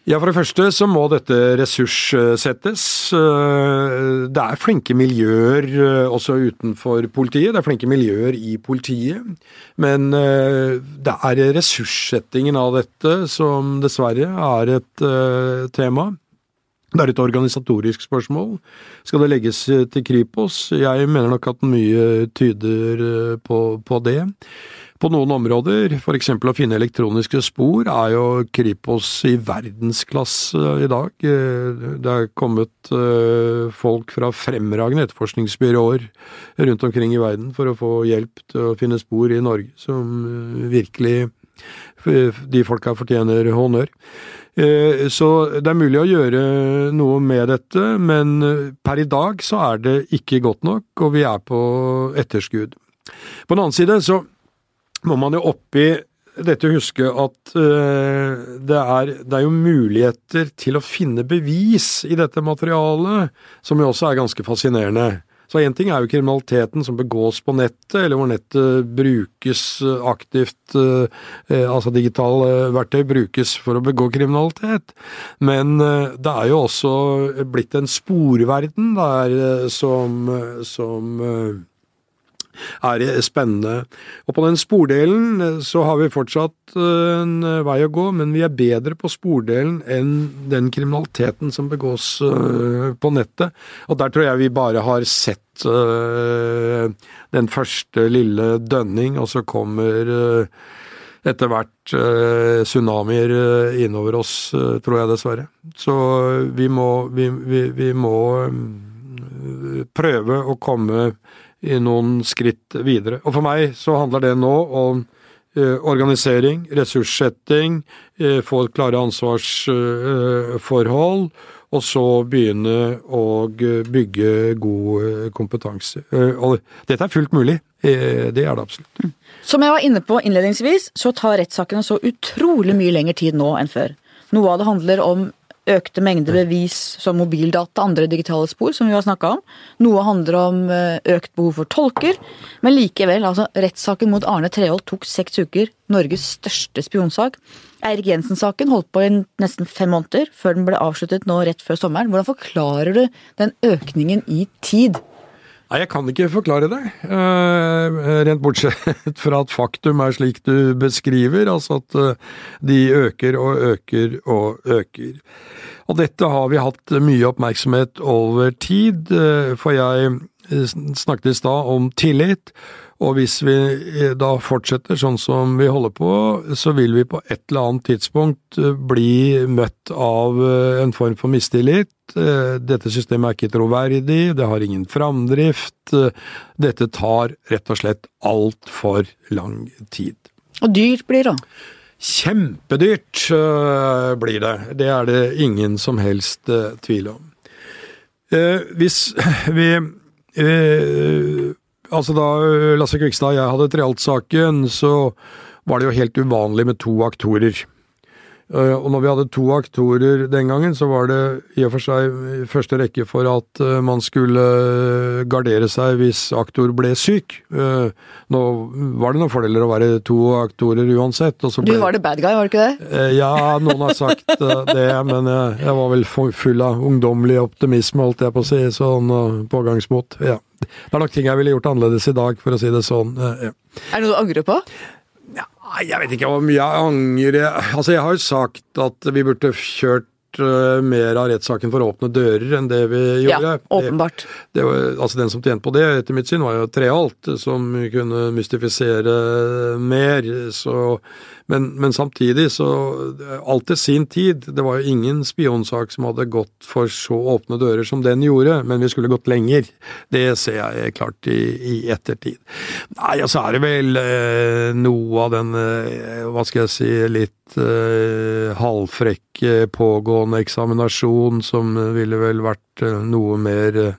Speaker 2: Ja, For det første så må dette ressurssettes. Eh, det er flinke miljøer eh, også utenfor politiet. Det er flinke miljøer i politiet. Men eh, det er ressurssettingen av dette som dessverre er et tema. Det er et organisatorisk spørsmål. Skal det legges til Kripos? Jeg mener nok at mye tyder på, på det. På noen områder, f.eks. å finne elektroniske spor, er jo Kripos i verdensklasse i dag. Det er kommet eh, folk fra fremragende etterforskningsbyråer rundt omkring i verden for å få hjelp til å finne spor i Norge, som eh, virkelig De folka fortjener honnør. Eh, så det er mulig å gjøre noe med dette, men per i dag så er det ikke godt nok, og vi er på etterskudd. På den annen side så må man jo oppi dette huske at uh, det, er, det, er, jo muligheter til å finne bevis i dette materialet, som jo også er ganske fascinerende. Så én ting er jo kriminaliteten som begås på nettet, eller hvor nettet brukes aktivt, uh, altså digitale verktøy brukes for å begå kriminalitet. Men det er jo også blitt en sporverden der som, som er spennende. Og på den spordelen eh, så har vi fortsatt eh, en eh, vei å gå, men vi er bedre på spordelen enn den kriminaliteten som begås på nettet. Og der tror jeg vi bare har sett den første lille dønning, og så kommer etter hvert tsunamier innover oss, tror jeg dessverre. Så vi må, vi, vi, vi må mm, prøve å komme noen skritt videre. Og for meg så handler det nå om eh, organisering, ressurssetting, få få klare ansvarsforhold, og så begynne å bygge god eh, kompetanse. Og dette er fullt mulig. Det er det absolutt. Mm.
Speaker 1: Som jeg var inne på innledningsvis, så tar rettssakene så utrolig mye lengre tid nå enn før. Noe av det handler om økte mengder bevis som mobildata, andre digitale spor, som vi har snakka om. Noe handler om eh, økt behov for tolker. Men likevel, altså, rettssaken mot Arne Treholt tok seks uker. Norges største spionsak. Eirik Jensen-saken holdt på i nesten fem måneder, før den ble avsluttet nå rett før sommeren. Hvordan forklarer du den økningen i tid?
Speaker 2: Nei, jeg kan ikke forklare det. Uh, rent bortsett fra at faktum er slik du beskriver, altså at uh, de øker og øker og øker. Og dette har vi hatt mye oppmerksomhet over tid, uh, for jeg snakket i stad om tillit. Og hvis vi eh, da fortsetter sånn som vi holder på, så vil vi på et eller annet tidspunkt eh, bli møtt av eh, en form for mistillit. Dette systemet er ikke troverdig, det har ingen framdrift. Dette tar rett og slett altfor lang tid.
Speaker 1: Og dyrt blir det?
Speaker 2: Kjempedyrt blir det. Det er det ingen som helst tvil om. Hvis vi Altså Da øh, Lasse Kvikstad og jeg hadde trealt saken så var det jo helt uvanlig med to aktorer. Øh, og når vi hadde to aktorer den gangen, så var det i og for seg i første rekke for at øh, man skulle gardere seg hvis aktor ble syk. Nå var det noen fordeler å være to aktorer uansett.
Speaker 1: Ble... Du var det bad guy, var det ikke det?
Speaker 2: Ja, noen har sagt det, men jeg var vel full av ungdommelig optimisme, holdt jeg på å si. Sånn pågangsmot. Ja. Det er nok ting jeg ville gjort annerledes i dag, for å si det sånn. Ja.
Speaker 1: Er det noe du angrer på?
Speaker 2: Ja, jeg vet ikke hvor mye jeg angrer Altså, jeg har jo sagt at vi burde kjørt uh, mer av rettssaken for åpne dører enn det vi gjorde.
Speaker 1: Ja, åpenbart.
Speaker 2: Det, det var, altså Den som tjente på det, etter mitt syn, var jo Treholt, som kunne mystifisere mer. Så, men, men, samtidig så Alt til sin tid. Det var jo ingen spionsak som hadde gått for så åpne dører som den gjorde, men vi skulle gått lenger. Det ser jeg klart i, i ettertid. Nei, og så er det vel eh, noe av den, eh, hva skal jeg si, litt eh, halvfrekk pågående eksaminasjon som ville vel vært uh, noe mer uh,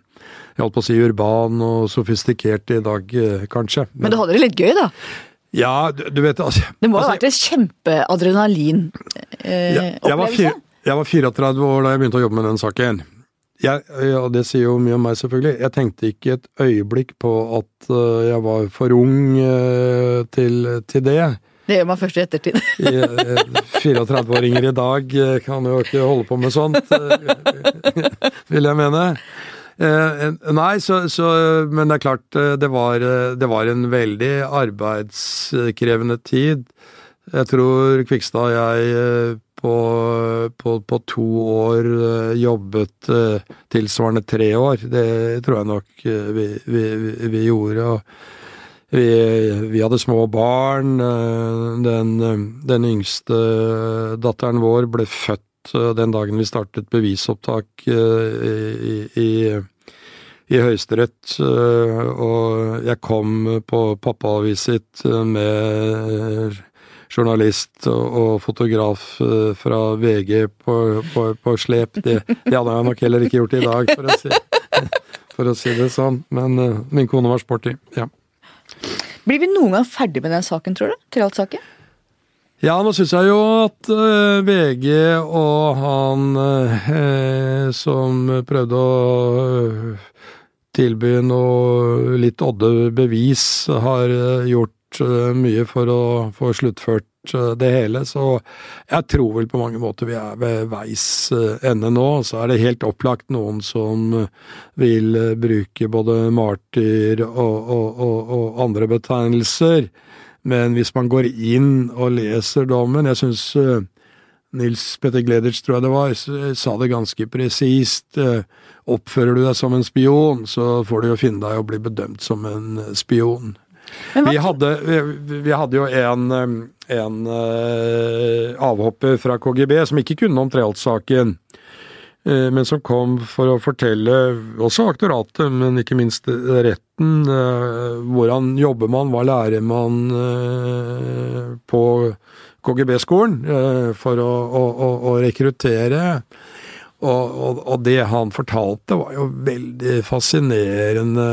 Speaker 2: jeg holdt på å si urban og sofistikert i dag, kanskje.
Speaker 1: Men, Men du hadde det litt gøy, da?
Speaker 2: Ja, du, du vet altså,
Speaker 1: Det må
Speaker 2: ha
Speaker 1: altså, vært en kjempeadrenalin-opplevelse?
Speaker 2: Ja, jeg, jeg, var 34 år da jeg begynte å jobbe med den saken. Jeg, ja, det sier jo mye om meg, selvfølgelig. Jeg tenkte ikke et øyeblikk på at jeg var for ung til, til det.
Speaker 1: Det gjør man først i ettertid.
Speaker 2: 34-åringer eh, i dag eh, kan jo ikke holde på med sånt, eh, vil jeg mene. Nei, så, så, Men det er klart, det var, det var en veldig arbeidskrevende tid. Jeg tror Kvikstad og jeg på, på, på, to år jobbet tilsvarende tre år. Det tror jeg nok vi, vi, vi gjorde. og vi, vi, hadde små barn. Eh, den, den, yngste datteren vår ble født eh, den dagen vi startet bevisopptak eh, i, i, i Høyesterett. Og jeg kom på pappaavisitt med journalist og fotograf fra VG på, på, på slep. Det, det, hadde jeg nok heller ikke gjort i dag, for å si, for å si det sånn. Men min kone var sporty. ja.
Speaker 1: Blir vi noen gang ferdig med den saken, tror du? Treholt-saken?
Speaker 2: Ja, nå syns jeg jo at eh, VG og han eh, som prøvde å uh, tilby noe litt odde bevis, har gjort mye for å få sluttført Eh, det hele, så jeg tror vel på mange måter vi er ved veis eh, ende nå. Så er det helt opplagt noen som eh, vil bruke både martyr og, og, og, og andre betegnelser. Men hvis man går inn og leser dommen Jeg syns Nils Petter Gleditsch, tror jeg det var, sa det ganske presist. Oppfører du deg som en spion, så får du jo finne deg å bli bedømt som en spion. Vi hadde, vi, vi hadde, jo en, en uh, avhopper fra KGB som ikke kunne om Treholt-saken, men som kom for å fortelle også aktoratet, men ikke minst retten. Uh, hvordan jobber man, hva lærer man på KGB-skolen for å, å, å, å rekruttere? Og, og, og, det han fortalte var jo veldig fascinerende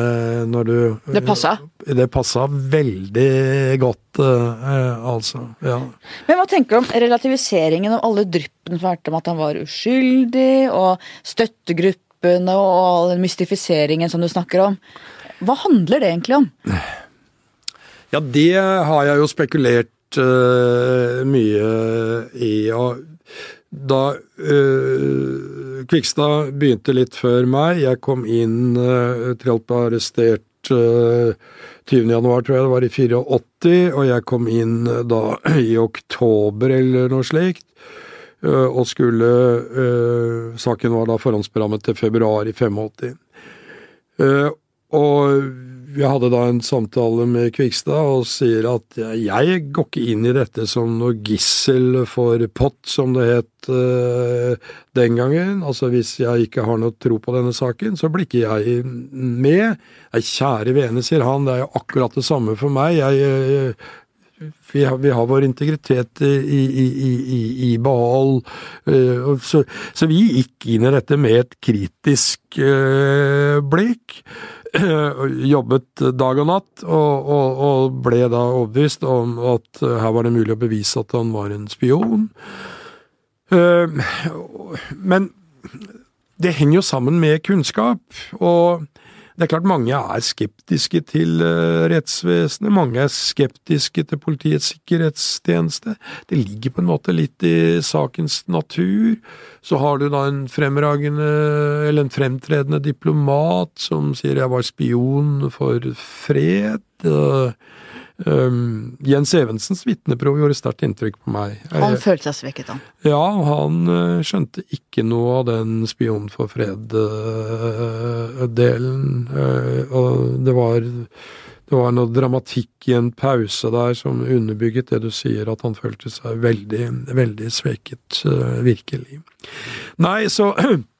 Speaker 2: når du
Speaker 1: Det passa?
Speaker 2: Det passa veldig godt, eh, altså. Ja.
Speaker 1: Men hva tenker du om relativiseringen og alle dryppene som har vært om at han var uskyldig, og støttegruppene og all den mystifiseringen som du snakker om? Hva handler det egentlig om?
Speaker 2: Ja, det har jeg jo spekulert uh, mye i. og da øh, Kvikstad begynte litt før meg. Jeg kom inn øh, Trelt ble arrestert øh, 20.1, tror jeg det var, i 84, og jeg kom inn da i oktober eller noe slikt. Øh, og skulle Saken var da forhåndsberammet til februar i 85. Uh, og vi hadde da en samtale med Kvikstad og sier at jeg går ikke inn i dette som noe gissel for pott, som det het uh, den gangen. Altså hvis jeg ikke har noe tro på denne saken, så blir ikke jeg med. Nei, kjære vene, sier han, det er jo akkurat det samme for meg. Jeg, uh, vi, har, vi har, vår integritet i, i, i, i behold. Uh, så, så, vi gikk inn i dette med et kritisk blikk. jobbet dag og natt, og, og, og, ble da overbevist om at her var det mulig å bevise at han var en spion. Eh, men det henger jo sammen med kunnskap, og det er klart mange er skeptiske til uh, rettsvesenet, mange er skeptiske til Politiets sikkerhetstjeneste. Det ligger på en måte litt i sakens natur. Så har du da en fremragende, eller en fremtredende diplomat som sier jeg var spion for fred. Um, Jens Evensens vitneprov gjorde sterkt inntrykk på meg.
Speaker 1: Han følte seg svekket, han.
Speaker 2: ja, han eh, skjønte ikke noe av den Spion for fred-delen. og det var, det var noe dramatikk i en pause der som underbygget det du sier, at han følte seg veldig, veldig svekket, eh, virkelig. Nei, så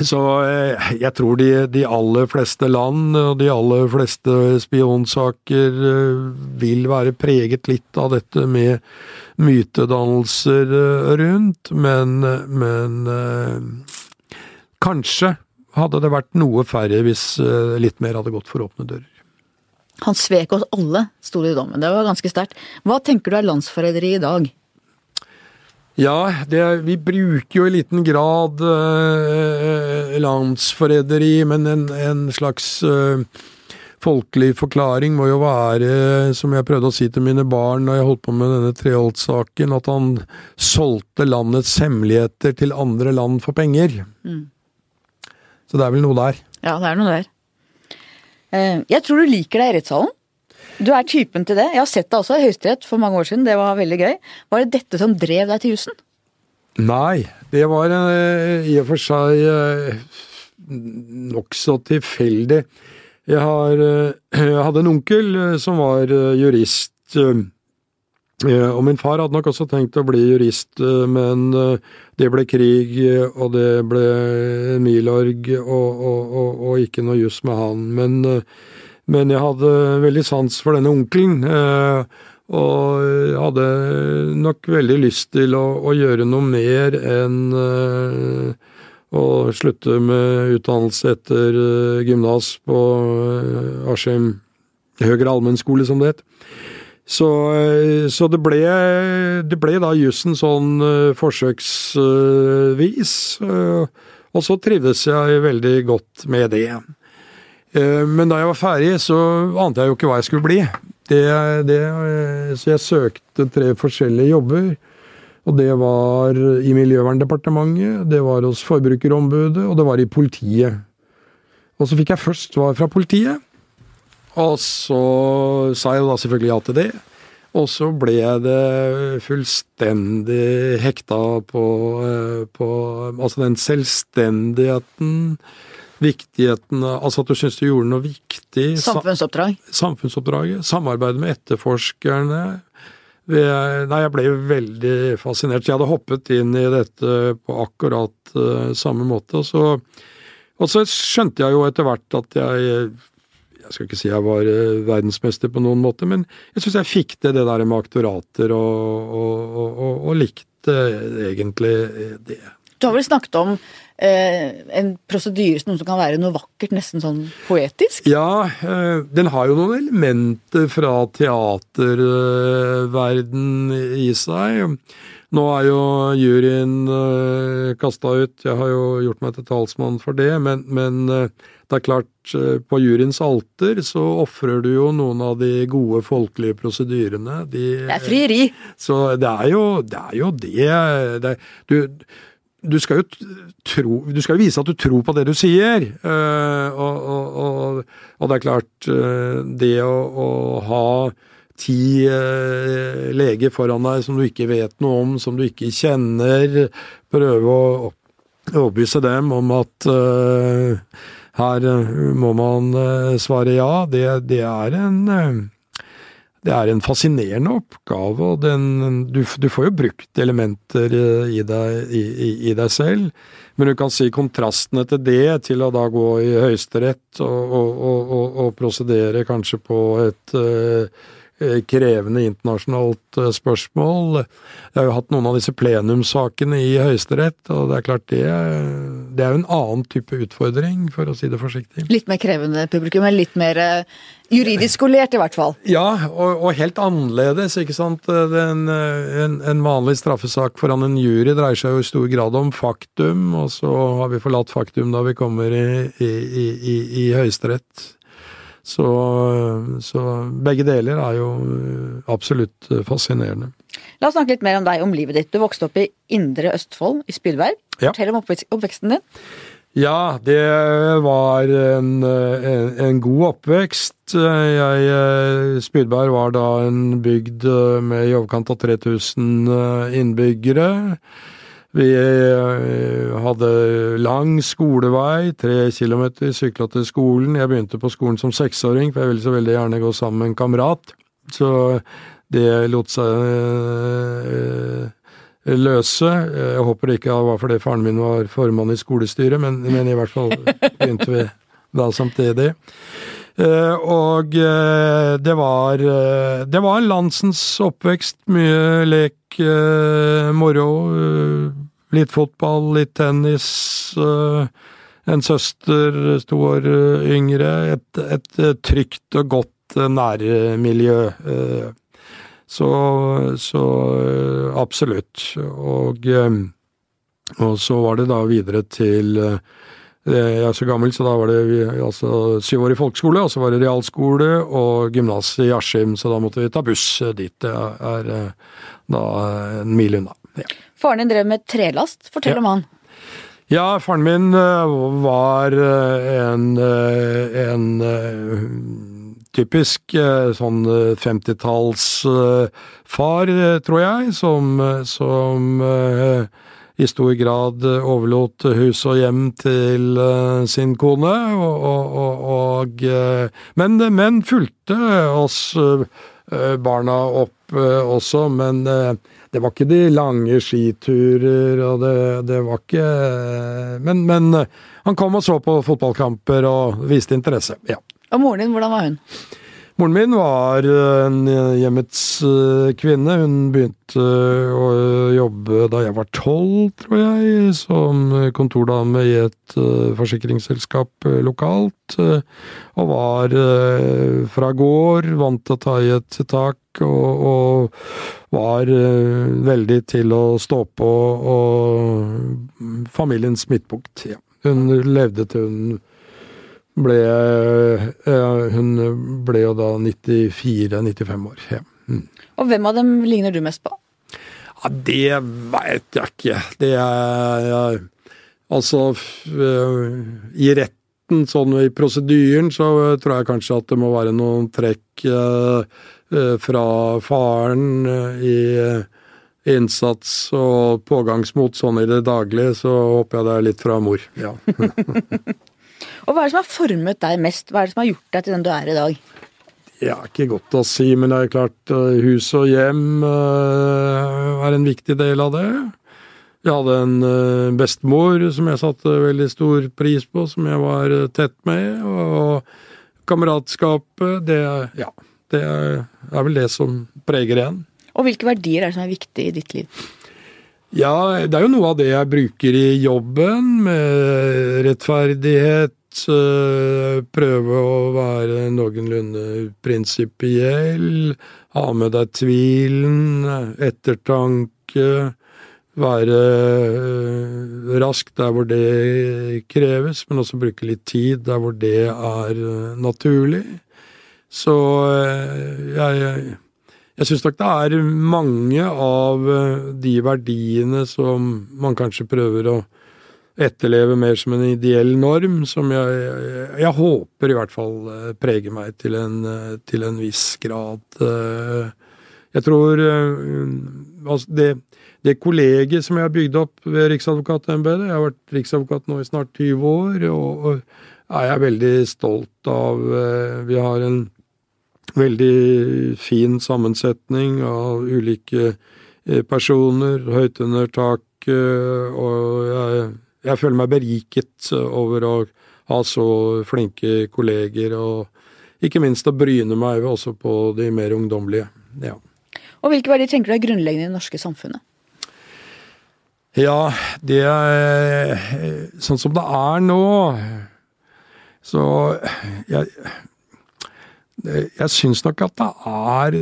Speaker 2: så eh, jeg tror de, de aller fleste land og de aller fleste spionsaker eh, vil være preget litt av dette med mytedannelser eh, rundt, men, men kanskje hadde det vært noe færre hvis litt mer hadde gått for åpne dører.
Speaker 1: Han svek oss alle, sto det i dommen. Det var ganske sterkt. Hva tenker du er landsforræderi i dag?
Speaker 2: Ja, det, vi bruker jo i liten grad eh, landsforræderi, men en, en slags eh, folkelig forklaring må jo være, som jeg prøvde å si til mine barn da jeg holdt på med denne Treholt-saken, at han solgte landets hemmeligheter til andre land for penger. Så det er vel noe der.
Speaker 1: Ja, det er noe der. Eh, Jeg tror du liker deg i rettssalen. Du er typen til det. Jeg har sett deg også i Høyesterett for mange år siden. Det var veldig gøy. Var det dette som drev deg til jussen?
Speaker 2: Nei, det var eh, i og for seg eh, nokså tilfeldig. Jeg, har, eh, jeg hadde en onkel som var jurist. Og min far hadde nok også tenkt å bli jurist, men det ble krig, og det ble Milorg, og, og, og, og ikke noe juss med han. Men, men jeg hadde veldig sans for denne onkelen. eh, Og hadde nok veldig lyst til å, å gjøre noe mer enn eh, å slutte med utdannelse etter uh, gymnas på Askim høyere allmennskole, som det het. Så, eh, så det, ble, det ble da jussen sånn eh, forsøksvis, eh, og så trivdes jeg veldig godt med det. Eh, Men da jeg var ferdig, så ante jeg jo ikke hva jeg skulle bli. Det, det, eh, så jeg søkte tre forskjellige jobber. Og det var i Miljøverndepartementet, det var hos Forbrukerombudet, og det var i politiet. Og så fikk jeg først svar fra politiet, og så sa jeg da selvfølgelig ja til det. Og så ble jeg det fullstendig hekta på, eh, på altså den selvstendigheten, viktigheten Altså at du syns du gjorde noe viktig. sa-
Speaker 1: Samfunnsoppdrag.
Speaker 2: samfunnsoppdraget, Samarbeidet med etterforskerne. Nei, jeg ble veldig fascinert. Jeg hadde hoppet inn i dette på akkurat eh, samme måte. Og så, og så skjønte jeg jo etter hvert at jeg Jeg skal ikke si jeg var eh, verdensmester på noen måte, men jeg syns jeg fikk til det der med aktorater, og, og, og, og, likte egentlig det.
Speaker 1: Du har vel snakket om eh, en prosedyre som kan være noe vakkert, nesten sånn poetisk?
Speaker 2: Ja, eh, den har jo noen elementer fra teaterverden i seg. Nå er jo juryen kasta ut, jeg har jo gjort meg til talsmann for det, men, men eh, det er klart, eh, på juryens alter så ofrer du jo noen av de gode folkelige prosedyrene. De,
Speaker 1: Det er frieri.
Speaker 2: så det er jo det. Er jo det, det du, du skal tro Du skal jo vise at du tror på det du sier. eh, og, og, og, og det er klart, eh, det å, å ha ti eh, leger foran deg som du ikke vet noe om, som du ikke kjenner, prøve å overbevise dem om at her må man svare ja, det, det er en det er en fascinerende oppgave, og den, du, du får jo brukt elementer eh, i deg, i, i, deg selv. Men du kan si kontrastene til det, til å da gå i Høyesterett og, og, og, og, prosedere kanskje på et eh, krevende internasjonalt eh, spørsmål. Jeg har jo hatt noen av disse plenumssakene i Høyesterett, og det er klart det, det er jo en annen type utfordring, for å si det forsiktig.
Speaker 1: Litt mer krevende publikum, men litt mer eh, juridisk skolert i hvert fall.
Speaker 2: Ja, og, og helt annerledes, ikke sant. En, en, en vanlig straffesak foran en jury dreier seg jo i stor grad om faktum, og så har vi forlatt faktum da vi kommer i, i, i, i, i Høyesterett. Så, så begge deler er jo absolutt fascinerende.
Speaker 1: La oss snakke litt mer om deg, om livet ditt. Du vokste opp i Indre Østfold, i Spydberg.
Speaker 2: Ja.
Speaker 1: Fortell om oppveksten din.
Speaker 2: Ja, det var en, en, en god oppvekst. Jeg, eh, Spydberg var da en bygd eh, med i overkant av 3000 eh, innbyggere. Vi hadde lang skolevei, tre kilometer, sykla til skolen. Jeg begynte på skolen som seksåring, for jeg ville så veldig gjerne gå sammen med en kamerat. Så det lot seg løse. Jeg håper det ikke var fordi faren min var formann i skolestyret, men, men i hvert fall begynte vi da samtidig. Uh, og uh, det var uh, Det var en landsens oppvekst. Mye lek, moro. litt fotball, litt tennis. en søster to år yngre. Et, et trygt og godt nærmiljø. Så, så absolutt. Og, og, så var det da videre til Jeg er så gammel, så da var det altså syv år i folkeskole, og så var det realskole og gymnas i Askim, så da måtte vi ta buss dit. Det er da en mil unna. Ja.
Speaker 1: Faren din drev med trelast, fortell ja. om han.
Speaker 2: Ja, faren min var en, en typisk eh, sånn 50-tallsfar, eh, eh, tror jeg, som, som i stor grad overlot hus og hjem til sin kone, og, og, og, men, men fulgte oss barna opp også, men det var ikke de lange skiturer, og det, det var ikke men, men han kom og så på fotballkamper og viste interesse, ja.
Speaker 1: Og moren din, hvordan var hun?
Speaker 2: Moren min var en hjemmets eh, kvinne. Hun begynte å jobbe da jeg var tolv, tror jeg, som kontordame i et eh, forsikringsselskap eh, lokalt. Og var fra gård, vant til å ta i et tak, og, og var veldig til å stå på, og familiens midtpunkt. Ja. Hun levde til hun ble Hun ble jo da 94-95 år. Ja. Mm.
Speaker 1: Og hvem av dem ligner du mest på?
Speaker 2: Ja, det veit jeg ikke. Det er ja, Altså, i retten, sånn i prosedyren, så tror jeg kanskje at det må være noen trekk fra faren i innsats og pågangsmot sånn i det daglige, så håper jeg det er litt fra mor. Ja.
Speaker 1: Og hva er det som har formet deg mest? Hva er det som har gjort deg til den du er i dag?
Speaker 2: Ja, ikke godt å si, men det er klart uh, hus og hjem uh, er en viktig del av det. Jeg hadde en uh, bestemor som jeg satte veldig stor pris på, som jeg var tett med. Og kameratskapet, det, ja, det er, vel det som preger en.
Speaker 1: Og hvilke verdier er det som er viktig i ditt liv?
Speaker 2: Ja, det er jo noe av det jeg bruker i jobben, med rettferdighet, Eh, prøve å være noenlunde prinsipiell, ha med deg tvilen, ettertanke, være eh, rask der hvor det kreves, men også bruke litt tid der hvor det er eh, naturlig. Så jeg, jeg syns nok det er mange av de verdiene som man kanskje prøver å etterleve mer som en ideell norm, som jeg, jeg, jeg håper i hvert fall eh, preger meg til en, eh, til en viss grad. Eh, jeg tror altså det, det kollegiet som jeg har bygd opp ved Riksadvokatembetet Jeg har vært riksadvokat nå i snart 20 år, og, og er jeg veldig stolt av. Vi har en veldig fin sammensetning av ulike personer, høyt under taket, og jeg jeg føler meg beriket over å ha så flinke kolleger, og ikke minst å bryne meg også på de mer ungdommelige. Ja.
Speaker 1: Og hvilke verdier tenker du er grunnleggende i det norske samfunnet?
Speaker 2: Ja, det er sånn som det er nå. Så jeg jeg syns nok at det er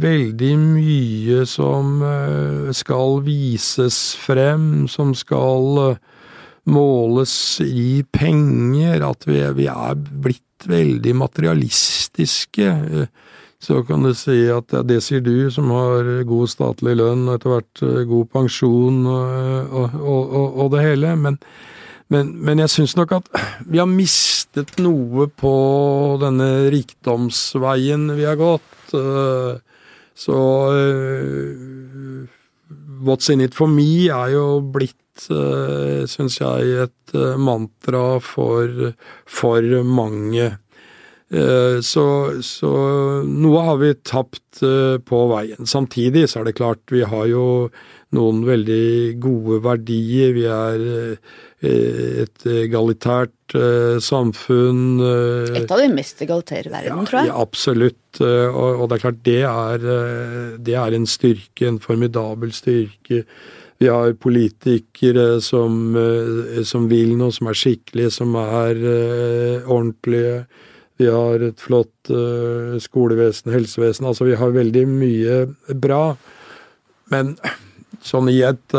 Speaker 2: veldig mye som skal vises frem, som skal måles i penger, at vi, vi er blitt veldig materialistiske. Så kan du si at ja, det sier du som har god statlig lønn og etter hvert eh, god pensjon og, og, og, og det hele, men, Men, men jeg syns nok at vi har mistet noe på denne rikdomsveien vi har gått. Eh, så uh, What's in it for me er jo blitt, syns jeg, et uh, mantra for, for mange. Uh, så, så, noe har vi tapt på veien. Samtidig så er det klart, vi har jo noen veldig gode verdier. Vi er et egalitært samfunn.
Speaker 1: Et av de mest egalitære i verden,
Speaker 2: ja,
Speaker 1: tror jeg.
Speaker 2: Ja, absolutt. Og, og, det er klart, det er, det er en styrke, en formidabel styrke. Vi har politikere som, som vil noe, som er skikkelige, som er ordentlige. Vi har et flott skolevesen, helsevesen. Altså, vi har veldig mye bra. Men sånn i et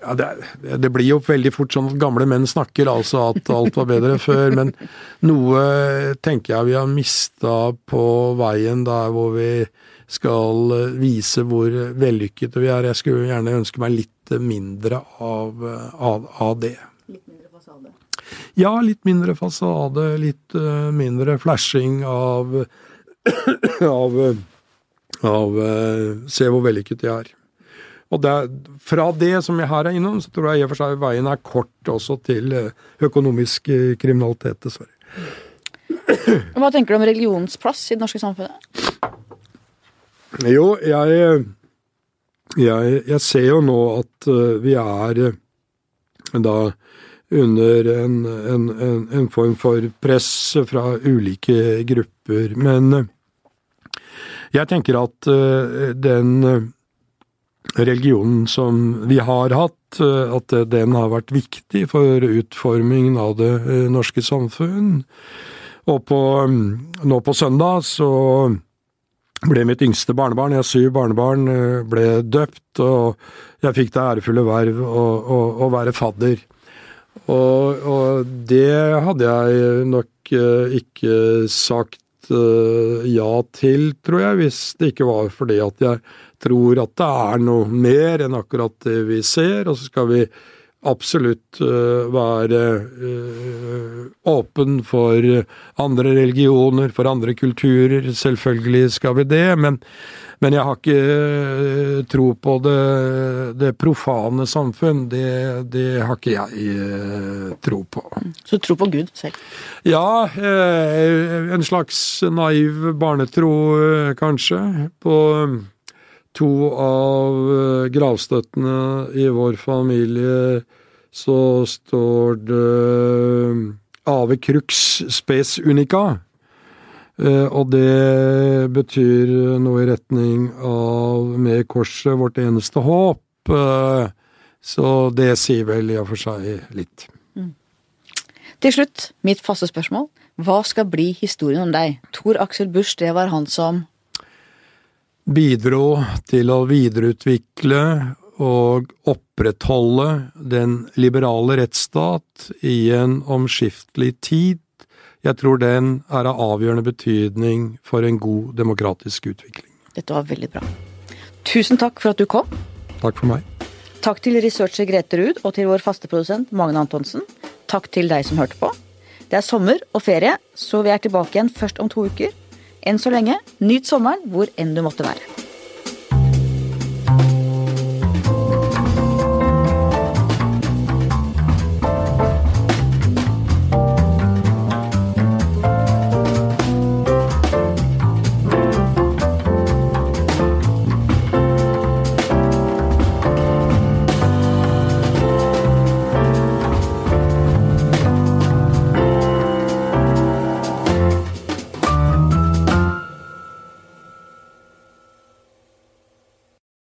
Speaker 2: ja, det, det, blir jo veldig fort sånn at gamle menn snakker, altså at alt var bedre før. Men noe tenker jeg vi har mista på veien der hvor vi skal vise hvor vellykket vi er. Jeg skulle gjerne ønske meg litt mindre av, av, av det.
Speaker 1: Litt mindre fasade?
Speaker 2: Ja, litt mindre fasade. Litt uh, mindre flashing av av, av uh, Se hvor vellykket jeg er. Og det, fra det som jeg her er innom, så tror jeg i og for seg veien er kort også til økonomisk kriminalitet, dessverre.
Speaker 1: Hva tenker du om religionens plass i det norske samfunnet?
Speaker 2: Jo, jeg, jeg, jeg ser jo nå at vi er da under en, en, en, form for press fra ulike grupper. Men jeg tenker at den religionen som vi har hatt, at den har vært viktig for utformingen av det norske samfunn. Og på, nå på søndag så ble mitt yngste barnebarn, jeg har syv barnebarn, ble døpt, og jeg fikk det ærefulle verv å, være fadder. Og, og, det hadde jeg nok ikke sagt ja til, tror jeg, hvis det ikke var fordi at jeg tror at det er noe mer enn akkurat det vi ser, og så skal vi absolutt uh, være uh, åpen for andre religioner, for andre kulturer. Selvfølgelig skal vi det, men, men jeg har ikke uh, tro på det, det profane samfunn. Det, det, har ikke jeg tro på.
Speaker 1: Så tro på Gud selv?
Speaker 2: Ja, en slags naiv barnetro, kanskje. på to av gravstøttene i vår familie så står det Ave Crux Space Unica. Og det betyr noe i retning av med korset vårt eneste håp. Så det sier vel i og for seg litt.
Speaker 1: Mm. Til slutt, mitt faste spørsmål. Hva skal bli historien om deg? Tor Aksel Busch, det var han som
Speaker 2: bidro til å videreutvikle og opprettholde den liberale rettsstat i en omskiftelig tid. Jeg tror den er av avgjørende betydning for en god demokratisk utvikling.
Speaker 1: Dette var veldig bra. Tusen takk for at du kom.
Speaker 2: Takk for meg.
Speaker 1: Takk til researcher Grete Ruud og til vår faste produsent Magne Antonsen. Takk til deg som hørte på. Det er sommer og ferie, så vi er tilbake igjen først om to uker. Enn så lenge, nyt sommeren hvor enn du måtte være.